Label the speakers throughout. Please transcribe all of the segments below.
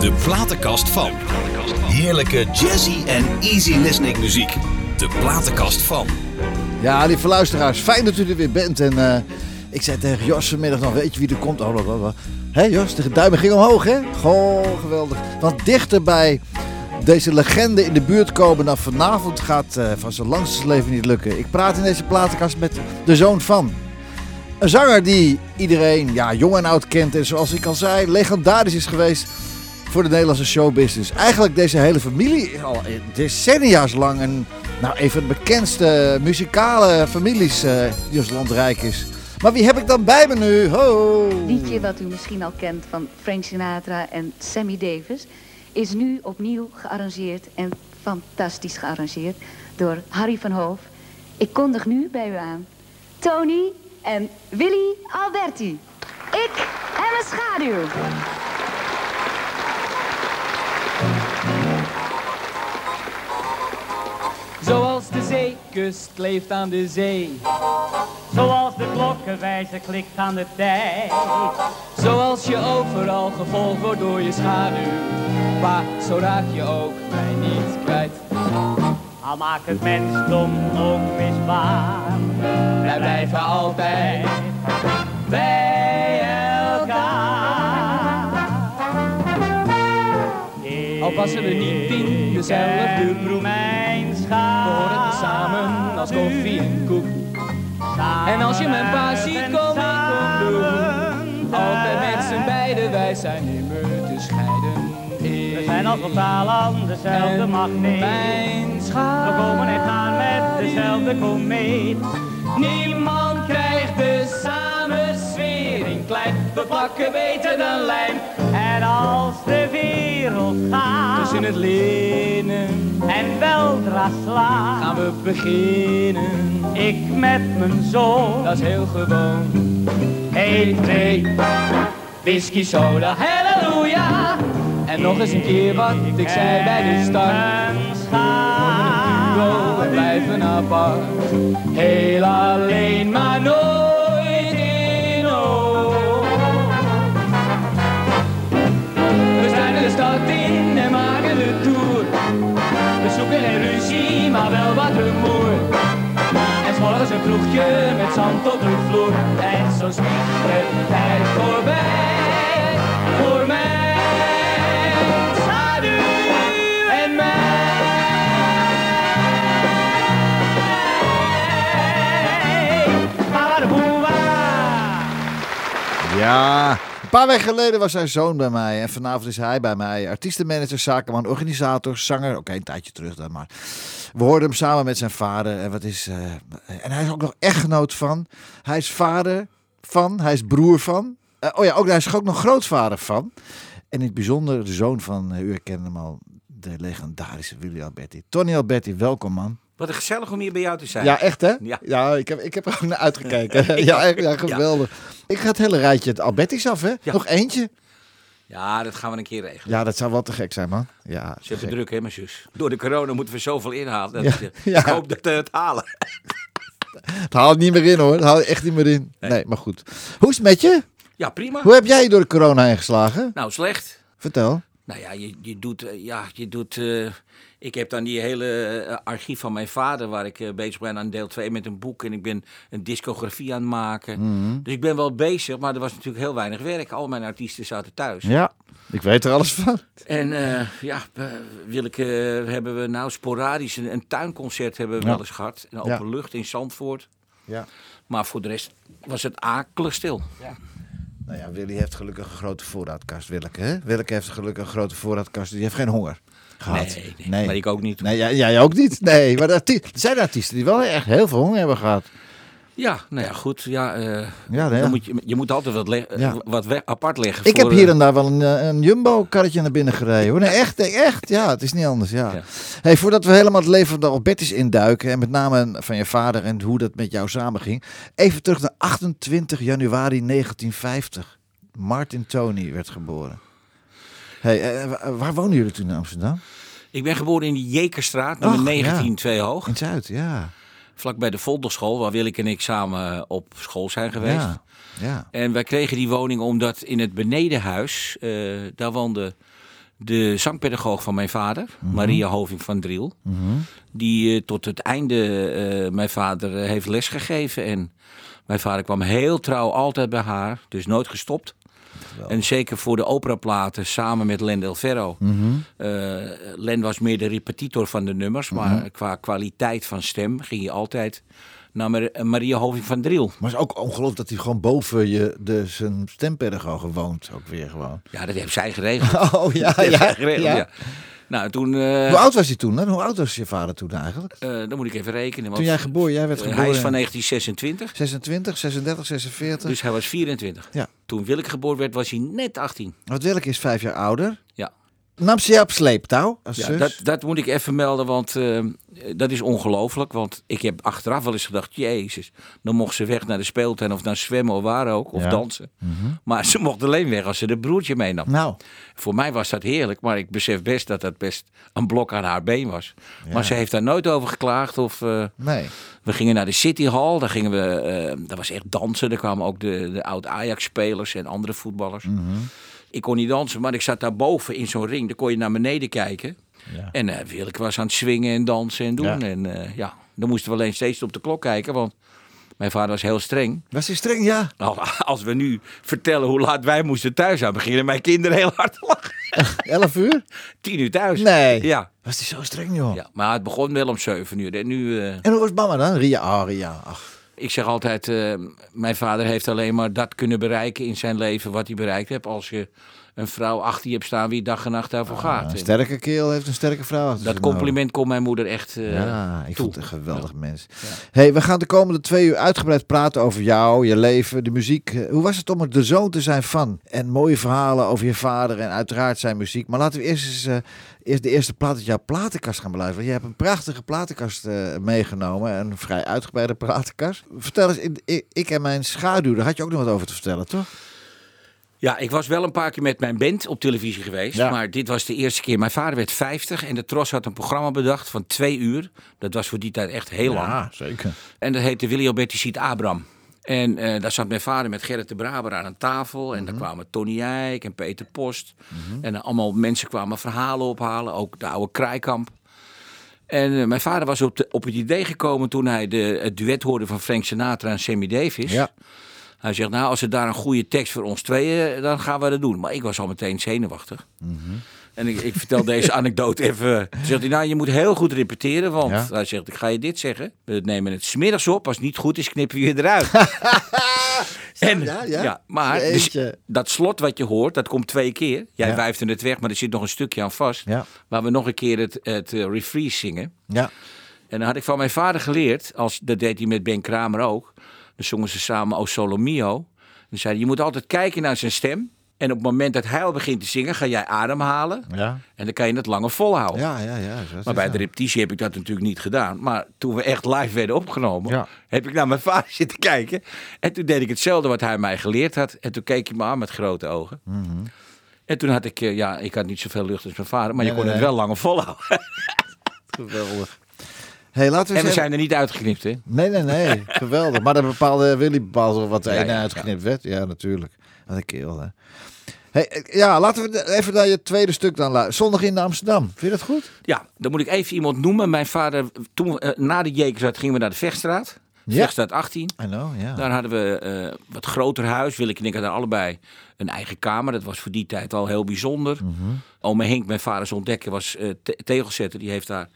Speaker 1: De platenkast van. Heerlijke jazzy en easy listening muziek. De platenkast van.
Speaker 2: Ja, lieve luisteraars, fijn dat u er weer bent. En eh, ik zei tegen Jos vanmiddag nog, weet je wie er komt? Oh. Hé Jos, de duimen ging omhoog, hè? Goh, geweldig. Want dichter bij deze legende in de buurt komen dan vanavond gaat eh, van zijn langste leven niet lukken. Ik praat in deze platenkast met de zoon van. Een zanger die iedereen, ja, jong en oud kent. En zoals ik al zei, legendarisch is geweest voor de Nederlandse showbusiness. Eigenlijk deze hele familie al decennia's lang een, nou, een van de bekendste muzikale families eh, die ons land rijk is. Maar wie heb ik dan bij me nu? Ho!
Speaker 3: liedje wat u misschien al kent van Frank Sinatra en Sammy Davis... is nu opnieuw gearrangeerd en fantastisch gearrangeerd door Harry van Hoof. Ik kondig nu bij u aan Tony en Willy Alberti. Ik en mijn schaduw.
Speaker 4: Zoals de zeekust leeft aan de zee.
Speaker 5: Zoals de klokkenwijzer klikt aan de tijd.
Speaker 4: Zoals je overal gevolgd wordt door je schaduw. Maar zo raak je ook mij niet kwijt.
Speaker 5: Al maakt het mensdom ook misbaar.
Speaker 4: Wij blijven altijd bij elkaar. Al passen we niet in dezelfde broek. Als koffie en koek. En als je mijn pa ziet, kom ik de hoek. Altijd met z'n beiden, wij zijn nimmer te scheiden.
Speaker 5: We zijn als totaal aan dezelfde magneet.
Speaker 4: Mijn
Speaker 5: We komen en gaan met dezelfde komeet.
Speaker 4: Niemand krijgt de samenswering klein. We pakken beter dan lijm.
Speaker 5: En als de wereld gaat
Speaker 4: Tussen het linnen
Speaker 5: en weldra slaat,
Speaker 4: gaan we beginnen.
Speaker 5: ik met mijn zoon.
Speaker 4: Dat is heel gewoon. 1, 2, whisky soda, halleluja. En nog eens een keer wat ik zei bij de start.
Speaker 5: Mijn
Speaker 4: Duo, we blijven apart. Heel alleen, maar nooit maar wel wat rumoer. En s'morgens een kroegje met zand op de vloer. En zo schiet de tijd voorbij. Voor mij, schaduw en mij.
Speaker 2: Ja, paar weken geleden was zijn zoon bij mij en vanavond is hij bij mij. Artiestenmanager, zakenman, organisator, zanger. Oké, een tijdje terug dan maar. We hoorden hem samen met zijn vader en, wat is, eh, en hij is ook nog echtgenoot van. Hij is vader van, hij is broer van. Eh, oh ja, ook, hij is ook nog grootvader van. En in het bijzonder de zoon van, eh, u herkent hem al, de legendarische Willy Alberti. Tony Alberti, welkom man.
Speaker 6: Wat een gezellig om hier bij jou te zijn.
Speaker 2: Ja, echt hè?
Speaker 6: Ja.
Speaker 2: ik, heb, ik heb er ook naar uitgekeken. ja, echt, ja, geweldig. Ik ga het hele rijtje het Alberti's af hè? Nog eentje.
Speaker 6: Ja, dat gaan we een keer regelen.
Speaker 2: Ja, dat zou wel te gek zijn, man. Ja,
Speaker 6: Ze hebben druk, hè, mijn zus. Door de corona moeten we zoveel inhalen. Dat,
Speaker 2: Ja,
Speaker 6: Ik hoop dat we het halen.
Speaker 2: Het haalt niet meer in, hoor. Het haalt echt niet meer in. Nee,
Speaker 6: Nee.
Speaker 2: maar goed. Hoe is het met je?
Speaker 6: Ja, prima.
Speaker 2: Hoe heb jij je door de corona heen geslagen?
Speaker 6: Nou, slecht.
Speaker 2: Vertel.
Speaker 6: Nou ja, je, je doet... eh, ja, je doet eh, ik heb dan die hele eh, archief van mijn vader... waar ik bezig ben aan deel 2 met een boek. En ik ben een discografie aan het maken.
Speaker 2: Mhm.
Speaker 6: Dus ik ben wel bezig, maar er was natuurlijk heel weinig werk. Al mijn artiesten zaten thuis.
Speaker 2: Ja, ik weet er alles van.
Speaker 6: En ja, wil ik, hebben we nou sporadisch een, een tuinconcert hebben we
Speaker 2: Ja.
Speaker 6: wel eens gehad. In
Speaker 2: Ja.
Speaker 6: open lucht in Zandvoort.
Speaker 2: Ja.
Speaker 6: Maar voor de rest was het akelig stil.
Speaker 2: Nou ja, Willy heeft gelukkig een grote voorraadkast, Willeke. Hè? Willeke heeft gelukkig een grote voorraadkast. Die heeft geen honger gehad.
Speaker 6: Nee, nee, maar ik ook niet.
Speaker 2: Nee, jij, jij ook niet. Nee, maar artie- er zijn artiesten die wel echt heel veel honger hebben gehad.
Speaker 6: Ja, nou ja, goed. Ja, eh,
Speaker 2: Ja, nee, ja.
Speaker 6: dan moet je, je moet altijd wat, le-
Speaker 2: Ja.
Speaker 6: wat we- apart leggen.
Speaker 2: Ik
Speaker 6: voor,
Speaker 2: heb hier
Speaker 6: eh,
Speaker 2: en daar wel een, eh, een Jumbo-karretje naar binnen gereden. Hoor. Nee, echt, echt. Ja, het is niet anders. Ja. Hey, voordat we helemaal het leven van de Albertis induiken... en met name van je vader en hoe dat met jou samenging... even terug naar 28 januari 1950. Martin Tony werd geboren. Hey, wa- waar wonen jullie toen in Amsterdam?
Speaker 6: Ik ben geboren in de Jekerstraat, nummer
Speaker 2: Ach,
Speaker 6: 19, twee hoog.
Speaker 2: In Zuid, ja.
Speaker 6: Vlak bij de Volderschool, waar Willeke en ik samen op school zijn geweest.
Speaker 2: Ja, ja.
Speaker 6: En wij kregen die woning omdat in het benedenhuis, eh, daar woonde de zangpedagoog van mijn vader, Maria Hoving van Driel. Die eh, tot het einde eh, mijn vader eh, heeft lesgegeven. En mijn vader kwam heel trouw altijd bij haar, dus nooit gestopt. En zeker voor de operaplaten samen met Len Del Ferro. Eh, Len was meer de repetitor van de nummers, maar qua kwaliteit van stem ging hij altijd naar Mar- Maria Hoving van Driel.
Speaker 2: Maar het is ook ongelooflijk dat hij gewoon boven je, de, zijn stempedagoge woont. Ook weer gewoon.
Speaker 6: Ja, dat heeft zij geregeld.
Speaker 2: Oh ja,
Speaker 6: Dat heeft zij
Speaker 2: ja.
Speaker 6: geregeld,
Speaker 2: ja.
Speaker 6: ja. Nou, toen... eh,
Speaker 2: Hoe oud was hij toen? Hè? Hoe oud was je vader toen eigenlijk?
Speaker 6: eh, dan moet ik even rekenen. want,
Speaker 2: Toen jij geboren, jij werd
Speaker 6: eh,
Speaker 2: geboren
Speaker 6: hij is van
Speaker 2: in
Speaker 6: 1926,
Speaker 2: 26, 36, 46.
Speaker 6: dus hij was 24.
Speaker 2: Ja.
Speaker 6: Toen Willeke geboren werd, was hij net 18.
Speaker 2: Wat Willeke is vijf jaar ouder. Nam ze je op sleeptouw als
Speaker 6: Ja,
Speaker 2: zus?
Speaker 6: dat, dat moet ik even melden, want eh, dat is ongelooflijk. Want ik heb achteraf wel eens gedacht, jezus, dan mocht ze weg naar de speeltuin of naar zwemmen of waar ook, of
Speaker 2: Ja.
Speaker 6: dansen. Maar ze mocht alleen weg als ze de broertje meenam.
Speaker 2: Nou,
Speaker 6: Voor mij was dat heerlijk, maar ik besef best dat dat best een blok aan haar been was. Maar ze heeft daar nooit over geklaagd. Of, eh,
Speaker 2: nee.
Speaker 6: we gingen naar de City Hall, daar gingen we, eh dat was echt dansen. Daar kwamen ook de, de oud-Ajax-spelers en andere voetballers. Ik kon niet dansen, maar ik zat daar boven in zo'n ring. Daar kon je naar beneden kijken.
Speaker 2: Ja.
Speaker 6: En Willeke was aan het swingen en dansen en doen.
Speaker 2: Ja.
Speaker 6: En eh, ja, dan moesten we alleen steeds op de klok kijken, want mijn vader was heel streng.
Speaker 2: Was hij streng? Ja.
Speaker 6: Nou, als we nu vertellen hoe laat wij moesten thuis zijn, beginnen mijn kinderen heel hard te lachen.
Speaker 2: 11 uur?
Speaker 6: Tien uur thuis.
Speaker 2: Nee.
Speaker 6: Ja,
Speaker 2: Was hij zo streng, joh?
Speaker 6: ja, maar het begon wel om zeven uur. En nu, eh,
Speaker 2: En hoe was mama dan? Ria. Oh, Ria. Ach.
Speaker 6: Ik zeg altijd, eh, mijn vader heeft alleen maar dat kunnen bereiken in zijn leven wat hij bereikt heeft. Als je een vrouw achter je hebt staan wie dag en nacht daarvoor gaat.
Speaker 2: Een
Speaker 6: En
Speaker 2: sterke kerel heeft een sterke vrouw.
Speaker 6: dat compliment kon mijn moeder echt eh.
Speaker 2: Ja, ik
Speaker 6: toe.
Speaker 2: vond het een geweldig mens. Hey, we gaan de komende twee uur uitgebreid praten over jou, je leven, de muziek. Eh, Hoe was het om er de zoon te zijn van? En mooie verhalen over je vader en uiteraard zijn muziek. Maar laten we eerst eens eerst de eerste plaat uit jouw platenkast gaan beluisteren. Je hebt een prachtige platenkast eh, meegenomen, een vrij uitgebreide platenkast. Vertel eens, ik, en mijn schaduw, daar had je ook nog wat over te vertellen, toch?
Speaker 6: Ja, ik was wel een paar keer met mijn band op televisie geweest.
Speaker 2: Ja.
Speaker 6: Maar dit was de eerste keer. Mijn vader werd 50 en de Tros had een programma bedacht van twee uur. Dat was voor die tijd echt heel lang.
Speaker 2: zeker.
Speaker 6: En dat heette Willy Alberti Ziet Abram. En eh, daar zat mijn vader met Gerrit de Braber aan een tafel. En daar kwamen Tony Eijk en Peter Post. En dan allemaal mensen kwamen verhalen ophalen. Ook de oude Kraaikamp. En eh, mijn vader was op, de, op het idee gekomen toen hij de, het duet hoorde van Frank Sinatra en Sammy Davis.
Speaker 2: Ja.
Speaker 6: Hij zegt, nou, als er daar een goede tekst voor ons tweeën, dan gaan we dat doen. Maar ik was al meteen zenuwachtig. En ik, ik vertel deze anekdote even. Toen zegt hij, nou, je moet heel goed repeteren. Want
Speaker 2: Ja.
Speaker 6: hij zegt, ik ga je dit zeggen. We nemen het smiddags op. Als het niet goed is, knippen we je eruit. en,
Speaker 2: ja, ja?
Speaker 6: maar dus dat slot wat je hoort, dat komt twee keer. Jij
Speaker 2: Ja.
Speaker 6: wijft het weg, maar er zit nog een stukje aan vast.
Speaker 2: Ja.
Speaker 6: Waar we nog een keer het, het eh, refreeze zingen.
Speaker 2: Ja.
Speaker 6: En dan had ik van mijn vader geleerd, als, dat deed hij met Ben Kramer ook. Dan zongen ze samen O Solo Mio. Dan zei hij, je moet altijd kijken naar zijn stem. En op het moment dat hij al begint te zingen, ga jij ademhalen.
Speaker 2: Ja.
Speaker 6: En dan kan je het langer volhouden.
Speaker 2: Ja, ja, ja. zo
Speaker 6: Maar bij de repetitie heb ik dat natuurlijk niet gedaan. Maar toen we echt live werden opgenomen,
Speaker 2: Ja.
Speaker 6: heb ik naar mijn vader zitten kijken. En toen deed ik hetzelfde wat hij mij geleerd had. En toen keek hij me aan met grote ogen. En toen had ik, eh, ja, ik had niet zoveel lucht als mijn vader, maar je kon
Speaker 2: nee,
Speaker 6: het
Speaker 2: nee.
Speaker 6: wel langer volhouden.
Speaker 2: Geweldig. Hey, laten we
Speaker 6: en we zijn er niet uitgeknipt, hè?
Speaker 2: Nee, nee, nee. Geweldig. Maar dan bepaalde Willy bepaalde wat ene
Speaker 6: ja,
Speaker 2: uitgeknipt werd. Ja, natuurlijk. Wat een kerel, hè. Hey, eh, ja, laten we even naar je tweede stuk dan luisteren. Zondag in Amsterdam. Vind je dat goed?
Speaker 6: Ja, dan moet ik even iemand noemen. Mijn vader, toen, eh, na de Jekersstraat gingen we naar de Vechtstraat.
Speaker 2: Ja.
Speaker 6: Vechtstraat 18.
Speaker 2: I know, ja.
Speaker 6: Daar hadden we eh wat groter huis. Willeke en ik hadden allebei een eigen kamer. Dat was voor die tijd al heel bijzonder.
Speaker 2: Mhm.
Speaker 6: Ome Henk, mijn vaders ontdekker, was eh, te- tegelzetter. Die heeft daar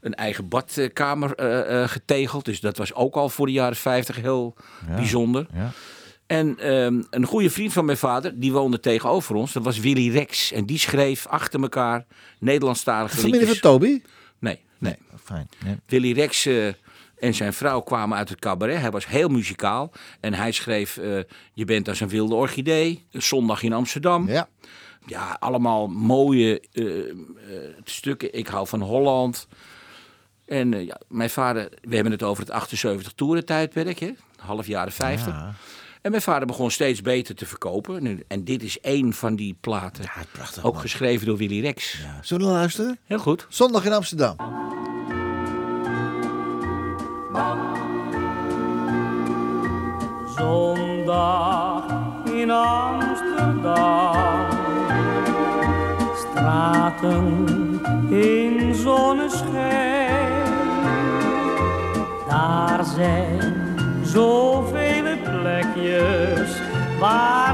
Speaker 6: een eigen badkamer eh, getegeld. Dus dat was ook al voor de jaren 50 heel bijzonder.
Speaker 2: Ja.
Speaker 6: En ehm, een goede vriend van mijn vader, die woonde tegenover ons. Dat was Willy Rex. En die schreef achter elkaar Nederlandstalige
Speaker 2: Familie van. Toby?
Speaker 6: Nee, nee.
Speaker 2: Fijn. Ja.
Speaker 6: Willy Rex eh, en zijn vrouw kwamen uit het cabaret. Hij was heel muzikaal. En hij schreef eh, Je bent als een wilde orchidee. Zondag in Amsterdam. Ja,
Speaker 2: ja.
Speaker 6: allemaal mooie eh, stukken. Ik hou van Holland. En ja, mijn vader, we hebben het over het 78 toeren tijdperk. Hè? Half jaren 50.
Speaker 2: Ja.
Speaker 6: En mijn vader begon steeds beter te verkopen. En dit is één van die platen.
Speaker 2: Ja, prachtig.
Speaker 6: Ook
Speaker 2: man.
Speaker 6: geschreven door Willy Rex.
Speaker 2: Ja. Zullen we luisteren?
Speaker 6: Heel goed.
Speaker 2: Zondag in Amsterdam.
Speaker 5: Zondag in Amsterdam. Straat nachten in zonneschijn. Daar zijn zoveel plekjes waar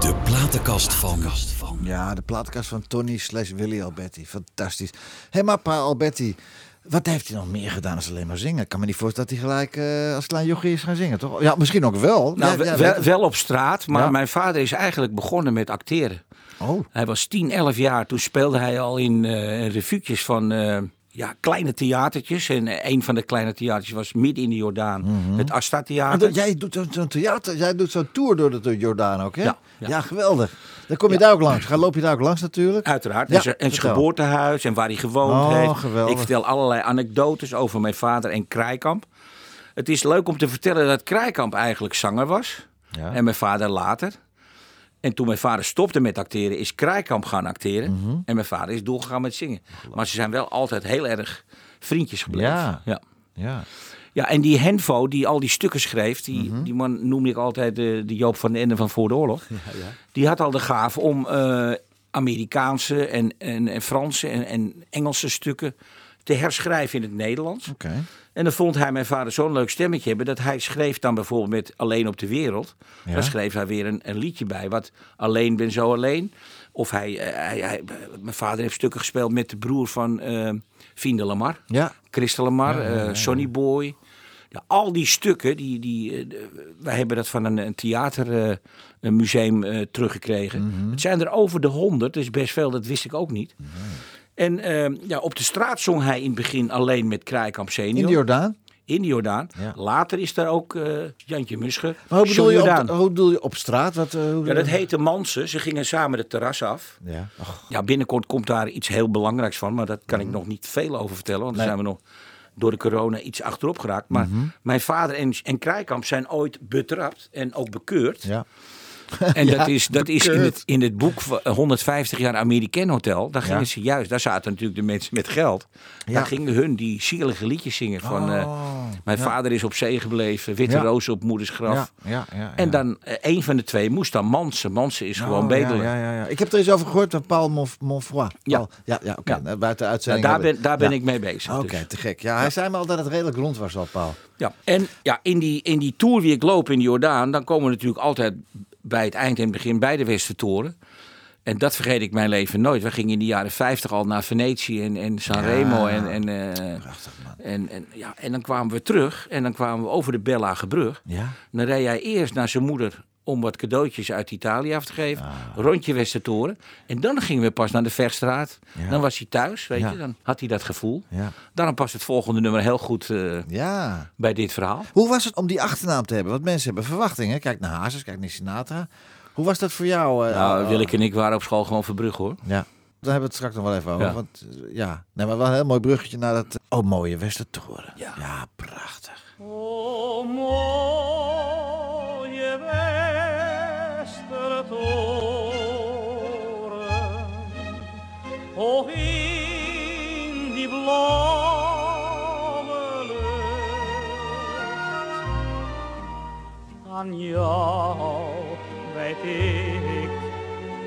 Speaker 5: De
Speaker 1: platenkast van.
Speaker 2: Ja, de plaatkast van Tony slash Willy Alberti. Fantastisch. Hé, hey, maar pa Alberti, wat heeft hij nog meer gedaan als alleen maar zingen? Ik kan me niet voorstellen dat hij gelijk eh, als klein jochie is gaan zingen, toch? Ja, misschien ook wel.
Speaker 6: Nou,
Speaker 2: Ja, ja,
Speaker 6: wel, op straat, maar
Speaker 2: Ja.
Speaker 6: mijn vader is eigenlijk begonnen met acteren.
Speaker 2: Oh,
Speaker 6: Hij was 10, 11 jaar. Toen speelde hij al in eh revuutjes van eh, ja, kleine theatertjes. En eh, een van de kleine theatertjes was midden in de Jordaan. Het Asta Theater.
Speaker 2: dat- jij doet zo'n theater, jij doet zo'n tour door de Jordaan ook, hè?
Speaker 6: Ja, ja.
Speaker 2: geweldig. Dan kom je daar ook langs. Ga loop je daar ook langs natuurlijk.
Speaker 6: Uiteraard.
Speaker 2: Ja,
Speaker 6: en zijn- geboortehuis en waar hij gewoond
Speaker 2: Oh,
Speaker 6: heeft.
Speaker 2: geweldig.
Speaker 6: Ik vertel allerlei anekdotes over mijn vader en Krijkamp. Het is leuk om te vertellen dat Krijkamp eigenlijk zanger was. En mijn vader later. En toen mijn vader stopte met acteren, is Krijkamp gaan acteren.
Speaker 2: Mhm.
Speaker 6: En mijn vader is doorgegaan met zingen. Maar ze zijn wel altijd heel erg vriendjes gebleven.
Speaker 2: Ja.
Speaker 6: ja.
Speaker 2: Ja.
Speaker 6: Ja, en die Henvo, die al die stukken schreef, die,
Speaker 2: Mhm.
Speaker 6: die man noemde ik altijd de, de Joop van den Ende van voor de oorlog. Die had al de gave om eh, Amerikaanse en, en, en Franse en, en Engelse stukken te herschrijven in het Nederlands.
Speaker 2: Oké.
Speaker 6: En dan vond hij mijn vader zo'n leuk stemmetje hebben dat hij schreef dan bijvoorbeeld met Alleen op de wereld.
Speaker 2: Ja.
Speaker 6: Daar schreef hij weer een, een liedje bij, wat Alleen ben zo alleen. Of hij, eh, hij, hij- mijn vader heeft stukken gespeeld met de broer van de Lamar.
Speaker 2: Ja.
Speaker 6: Christel Lamar,
Speaker 2: Ja, ja, ja,
Speaker 6: eh,
Speaker 2: ja.
Speaker 6: Sonny Boy. Ja, al die stukken, die, die, wij hebben dat van een, een theatermuseum teruggekregen.
Speaker 2: Mhm.
Speaker 6: Het zijn er over de honderd, dus best veel, dat wist ik ook niet. En eh, ja, op de straat zong hij in het begin alleen met Kraaikamp senior.
Speaker 2: In de Jordaan.
Speaker 6: In de Jordaan.
Speaker 2: Ja.
Speaker 6: Later is daar ook eh, Jantje Musche.
Speaker 2: Maar hoe bedoel, je op, hoe bedoel je op straat? Wat, eh, hoe
Speaker 6: Ja, dat heette Mansen. Ze gingen samen het terras af.
Speaker 2: Ja. Och,
Speaker 6: Ja, binnenkort komt daar iets heel belangrijks van, maar dat kan ik nog niet veel over vertellen, want dan
Speaker 2: Nee.
Speaker 6: zijn we nog door de corona iets achterop geraakt. Maar mijn vader en, en Krijkamp zijn ooit betrapt en ook bekeurd.
Speaker 2: ja.
Speaker 6: En
Speaker 2: Ja,
Speaker 6: dat is, dat is in, het, in het boek van 150 jaar American Hotel. Daar gingen
Speaker 2: Ja.
Speaker 6: ze juist, daar zaten natuurlijk de mensen met geld.
Speaker 2: Ja.
Speaker 6: Daar gingen hun die zielige liedjes zingen van... eh,
Speaker 2: Oh,
Speaker 6: mijn
Speaker 2: ja.
Speaker 6: vader is op zee gebleven, witte rozen op moeders graf.
Speaker 2: Ja, ja, ja,
Speaker 6: En dan eh, een van de twee moest dan Mansen. Mansen is gewoon
Speaker 2: Oh,
Speaker 6: bedelen.
Speaker 2: Ja, ja, ja, ja. Ik heb er eens over gehoord van Paul Monf Monfroy.
Speaker 6: Ja.
Speaker 2: Paul- ja, ja oké. Nou,
Speaker 6: Nou, daar ben, daar ben ik mee bezig.
Speaker 2: Oké,
Speaker 6: dus.
Speaker 2: te gek. Ja, hij zei me al dat het redelijk rond was al, Paul.
Speaker 6: Ja. En ja, in die, in die tour die ik loop in de Jordaan, dan komen natuurlijk altijd bij het eind en het begin bij de Westertoren. En dat vergeet ik mijn leven nooit. We gingen in de jaren 50 al naar Venetië en, en Sanremo. En, en, eh,
Speaker 2: Prachtig, man.
Speaker 6: en, en, ja, en dan kwamen we terug en dan kwamen we over de Bellage brug.
Speaker 2: Ja?
Speaker 6: Dan reed hij eerst naar zijn moeder om wat cadeautjes uit Italië af te geven. Rondje Westertoren. En dan gingen we pas naar de Vechtstraat.
Speaker 2: Ja.
Speaker 6: Dan was hij thuis, weet
Speaker 2: Ja.
Speaker 6: je. Dan had hij dat gevoel.
Speaker 2: Ja.
Speaker 6: Daarom past het volgende nummer heel goed eh,
Speaker 2: Ja.
Speaker 6: bij dit verhaal.
Speaker 2: Hoe was het om die achternaam te hebben? Want mensen hebben verwachtingen. Kijk naar Hazes, kijk naar Sinatra. Hoe was dat voor jou?
Speaker 6: Nou,
Speaker 2: oh,
Speaker 6: Willeke en ik waren op school gewoon Verbrugge hoor.
Speaker 2: Ja. Daar hebben we het straks nog wel even over.
Speaker 6: Ja.
Speaker 2: Want ja, nee, maar wel een heel mooi bruggetje naar dat... Oh, mooie Westertoren.
Speaker 6: Ja.
Speaker 2: ja prachtig.
Speaker 5: O mooie hoog in die blauwe lucht. Aan jou wijd ik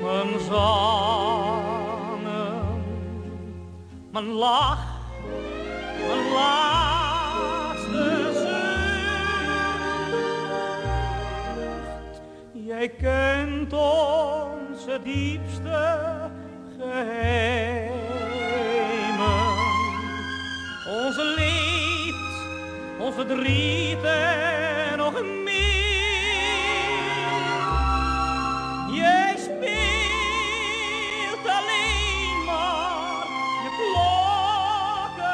Speaker 5: mijn zangen, mijn lach mijn laatste zucht. Jij kent onze diepste onze leed, ons verdriet en nog meer. Jij speelt alleen maar je klokkenspel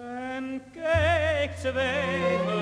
Speaker 5: en kijkt zwijgend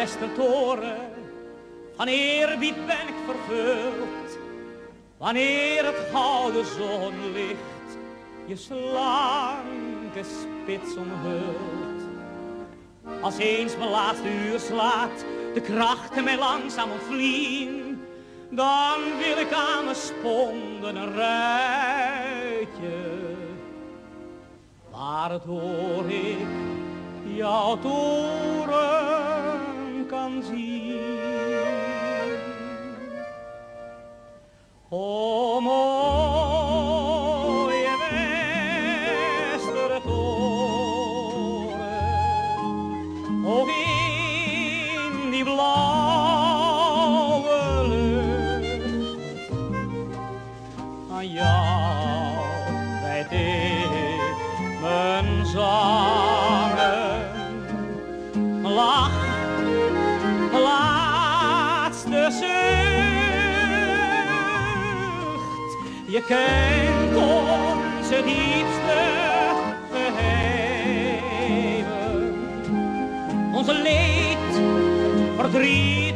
Speaker 5: Westertoren, van eerbied ben ik vervuld. Wanneer het gouden zonlicht je slanke spits omhult. Als eens mijn laatste uur slaat, de krachten mij langzaam ontvliehen, dan wil ik aan mijn sponden een ruitje. Het hoor ik jouw toren Oh, kent onze diepste geheimen, onze leed, verdriet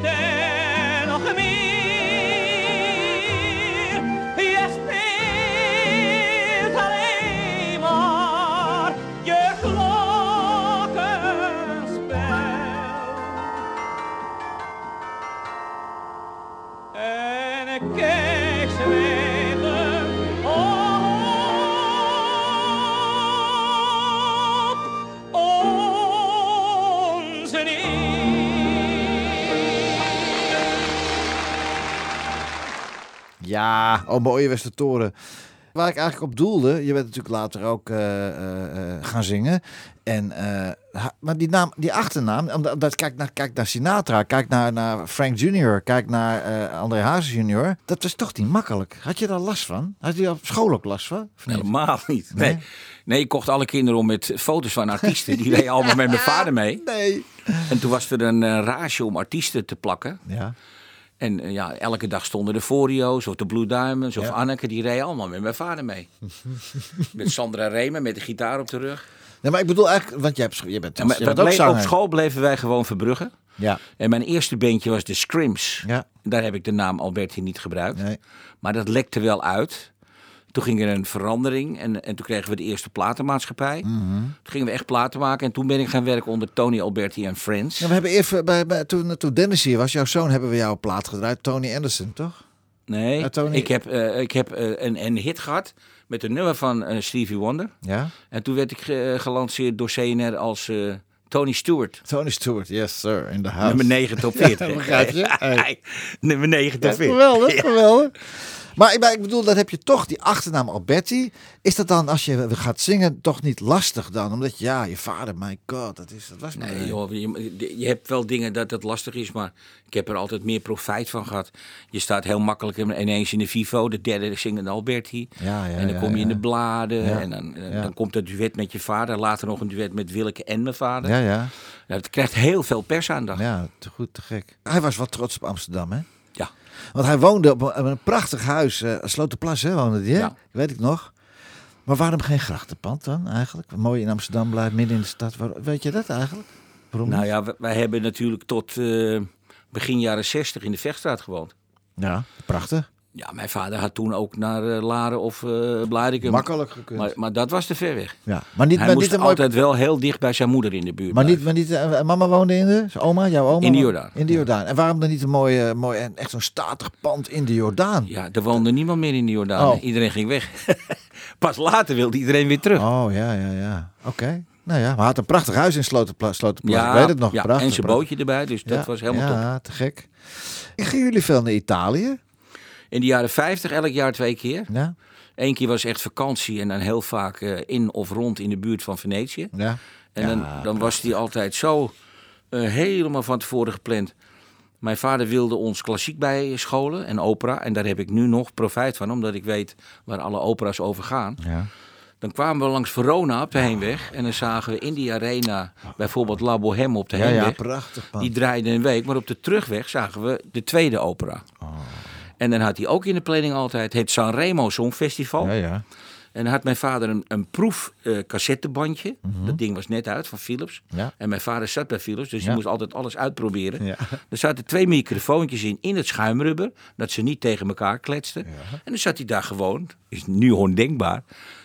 Speaker 2: Ja, oh mooie Westertoren. Waar ik eigenlijk op doelde, je bent natuurlijk later ook eh, eh, eh, gaan zingen. En, maar die, naam, die achternaam, omdat, kijk, naar, kijk naar Sinatra, kijk naar, naar Frank Jr., kijk naar André Hazes Jr. Dat was toch niet makkelijk. Had je daar last van? Had je op school ook last van? Niet?
Speaker 6: Helemaal niet. Nee. nee, ik kocht alle kinderen om met foto's van artiesten. Die reden allemaal met mijn vader mee.
Speaker 2: Nee.
Speaker 6: En toen was er een rage om artiesten te plakken.
Speaker 2: Ja.
Speaker 6: En eh, ja, elke dag stonden de Forio's of de Blue Diamonds of
Speaker 2: Ja.
Speaker 6: Anneke. Die reden allemaal met mijn vader mee. met Sandra Remen met de gitaar op de rug.
Speaker 2: Nee, maar ik bedoel eigenlijk, want je, hebt, bent,
Speaker 6: Ja, maar
Speaker 2: bent ook zanger.
Speaker 6: op school bleven wij gewoon verbruggen.
Speaker 2: Ja.
Speaker 6: En mijn eerste bandje was de Scrims.
Speaker 2: Ja.
Speaker 6: Daar heb ik de naam Alberti niet gebruikt.
Speaker 2: Nee.
Speaker 6: Maar dat lekte wel uit. Toen ging er een verandering en, en toen kregen we de eerste platenmaatschappij.
Speaker 2: Mhm.
Speaker 6: Toen gingen we echt platen maken en toen ben ik gaan werken onder Tony Alberti en Friends.
Speaker 2: Ja, we hebben even bij, bij, toen, toen Dennis hier was, jouw zoon, hebben we jouw plaat gedraaid. Tony Anderson, toch?
Speaker 6: Nee,
Speaker 2: Tony-
Speaker 6: ik heb, eh, ik heb eh, een, een hit gehad met een nummer van eh, Stevie Wonder.
Speaker 2: Ja.
Speaker 6: En toen werd ik ge- gelanceerd door CNR als Tony Stewart.
Speaker 2: Tony Stewart, yes sir, in the house.
Speaker 6: Nummer 9 top 40.
Speaker 2: Ja, begrijp je? Hey.
Speaker 6: Nummer 9 top
Speaker 2: Ja,
Speaker 6: 40.
Speaker 2: geweldig, geweldig. Maar ik, maar ik bedoel, dan heb je toch die achternaam Alberti. Is dat dan, als je gaat zingen, toch niet lastig dan? Omdat, ja, je vader, my god, dat, is, dat was maar...
Speaker 6: Nee, joh, je, je hebt wel dingen dat het lastig is, maar ik heb er altijd meer profijt van gehad. Je staat heel makkelijk ineens in de Vivo, de derde zingende Alberti.
Speaker 2: Ja, ja,
Speaker 6: en dan kom je in de bladen en dan, eh, dan komt het duet met je vader. Later nog een duet met Willeke en mijn vader.
Speaker 2: Ja,
Speaker 6: Ja.
Speaker 2: ja,
Speaker 6: het krijgt heel veel persaandacht.
Speaker 2: ja, te goed, te gek. Hij was wel trots op Amsterdam, hè? Want hij woonde op een, prachtig huis, eh Slotenplas, hè, woonde hij, hè?
Speaker 6: Ja.
Speaker 2: Weet ik nog. Maar waarom geen grachtenpand dan, eigenlijk? Mooi in Amsterdam blijft, midden in de stad. Waar- Weet je dat eigenlijk? Waarom
Speaker 6: Nou ja, wij- wij hebben natuurlijk tot eh, begin jaren 60 in de Vechtstraat gewoond.
Speaker 2: Ja, prachtig.
Speaker 6: Ja, mijn vader had toen ook naar eh, Laren of Blarikum.
Speaker 2: Makkelijk gekund.
Speaker 6: Maar, maar dat was te ver weg.
Speaker 2: ja. Maar niet,
Speaker 6: Hij
Speaker 2: maar
Speaker 6: moest
Speaker 2: niet een mooi
Speaker 6: altijd wel heel dicht bij zijn moeder in de buurt
Speaker 2: Maar niet, maar niet, eh, mama woonde in de, oma, jouw oma?
Speaker 6: In de Jordaan.
Speaker 2: In de Jordaan. En waarom dan niet een mooi, eh, mooi en echt zo'n statig pand in de Jordaan?
Speaker 6: Ja, er woonde niemand meer in de Jordaan.
Speaker 2: Oh.
Speaker 6: Iedereen ging weg. Pas later wilde iedereen weer terug.
Speaker 2: Oh, ja, ja, ja. Oké. Nou ja, maar had een prachtig huis in Slotenplas. Slotenplas. ik weet het nog.
Speaker 6: ja,
Speaker 2: prachtig,
Speaker 6: en zijn bootje erbij, dus dat
Speaker 2: Ja,
Speaker 6: was helemaal top.
Speaker 2: Ja, te gek. Gingen jullie veel naar Italië?
Speaker 6: In de jaren 50 elk jaar twee keer.
Speaker 2: Ja,
Speaker 6: Eén keer was echt vakantie en dan heel vaak eh, in of rond in de buurt van Venetië.
Speaker 2: ja.
Speaker 6: En dan,
Speaker 2: Ja,
Speaker 6: dan was die altijd zo eh, helemaal van tevoren gepland. Mijn vader wilde ons klassiek bijscholen en opera. En daar heb ik nu nog profijt van, omdat ik weet waar alle opera's over gaan.
Speaker 2: ja.
Speaker 6: Dan kwamen we langs Verona op de heenweg. En dan zagen we in die arena bijvoorbeeld La Bohème op de
Speaker 2: Ja, ja,
Speaker 6: heenweg.
Speaker 2: prachtig.
Speaker 6: Die draaide een week. Maar op de terugweg zagen we de tweede opera.
Speaker 2: Oh.
Speaker 6: En dan had hij ook in de planning altijd het Sanremo Songfestival.
Speaker 2: Ja, ja.
Speaker 6: En dan had mijn vader een, een proef eh, cassettebandje. Dat ding was net uit van Philips.
Speaker 2: Mhm. Ja.
Speaker 6: En mijn vader zat bij Philips, dus
Speaker 2: Ja.
Speaker 6: die moest altijd alles uitproberen.
Speaker 2: Ja.
Speaker 6: Er zaten twee microfoontjes in, in het schuimrubber. Dat ze niet tegen elkaar kletsten. En dan zat hij daar gewoon, is nu ondenkbaar.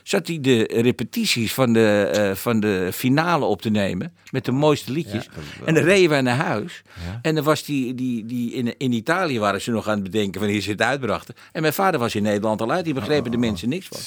Speaker 6: Zat hij de repetities van de, eh, van de finale op te nemen. Met de mooiste liedjes. en dan reden wij naar huis. En dan was die, die, die in, in Italië waren ze nog aan het bedenken wanneer ze het uitbrachten. En mijn vader was in Nederland al uit. Die begrepen de
Speaker 2: Oh.
Speaker 6: mensen niks van.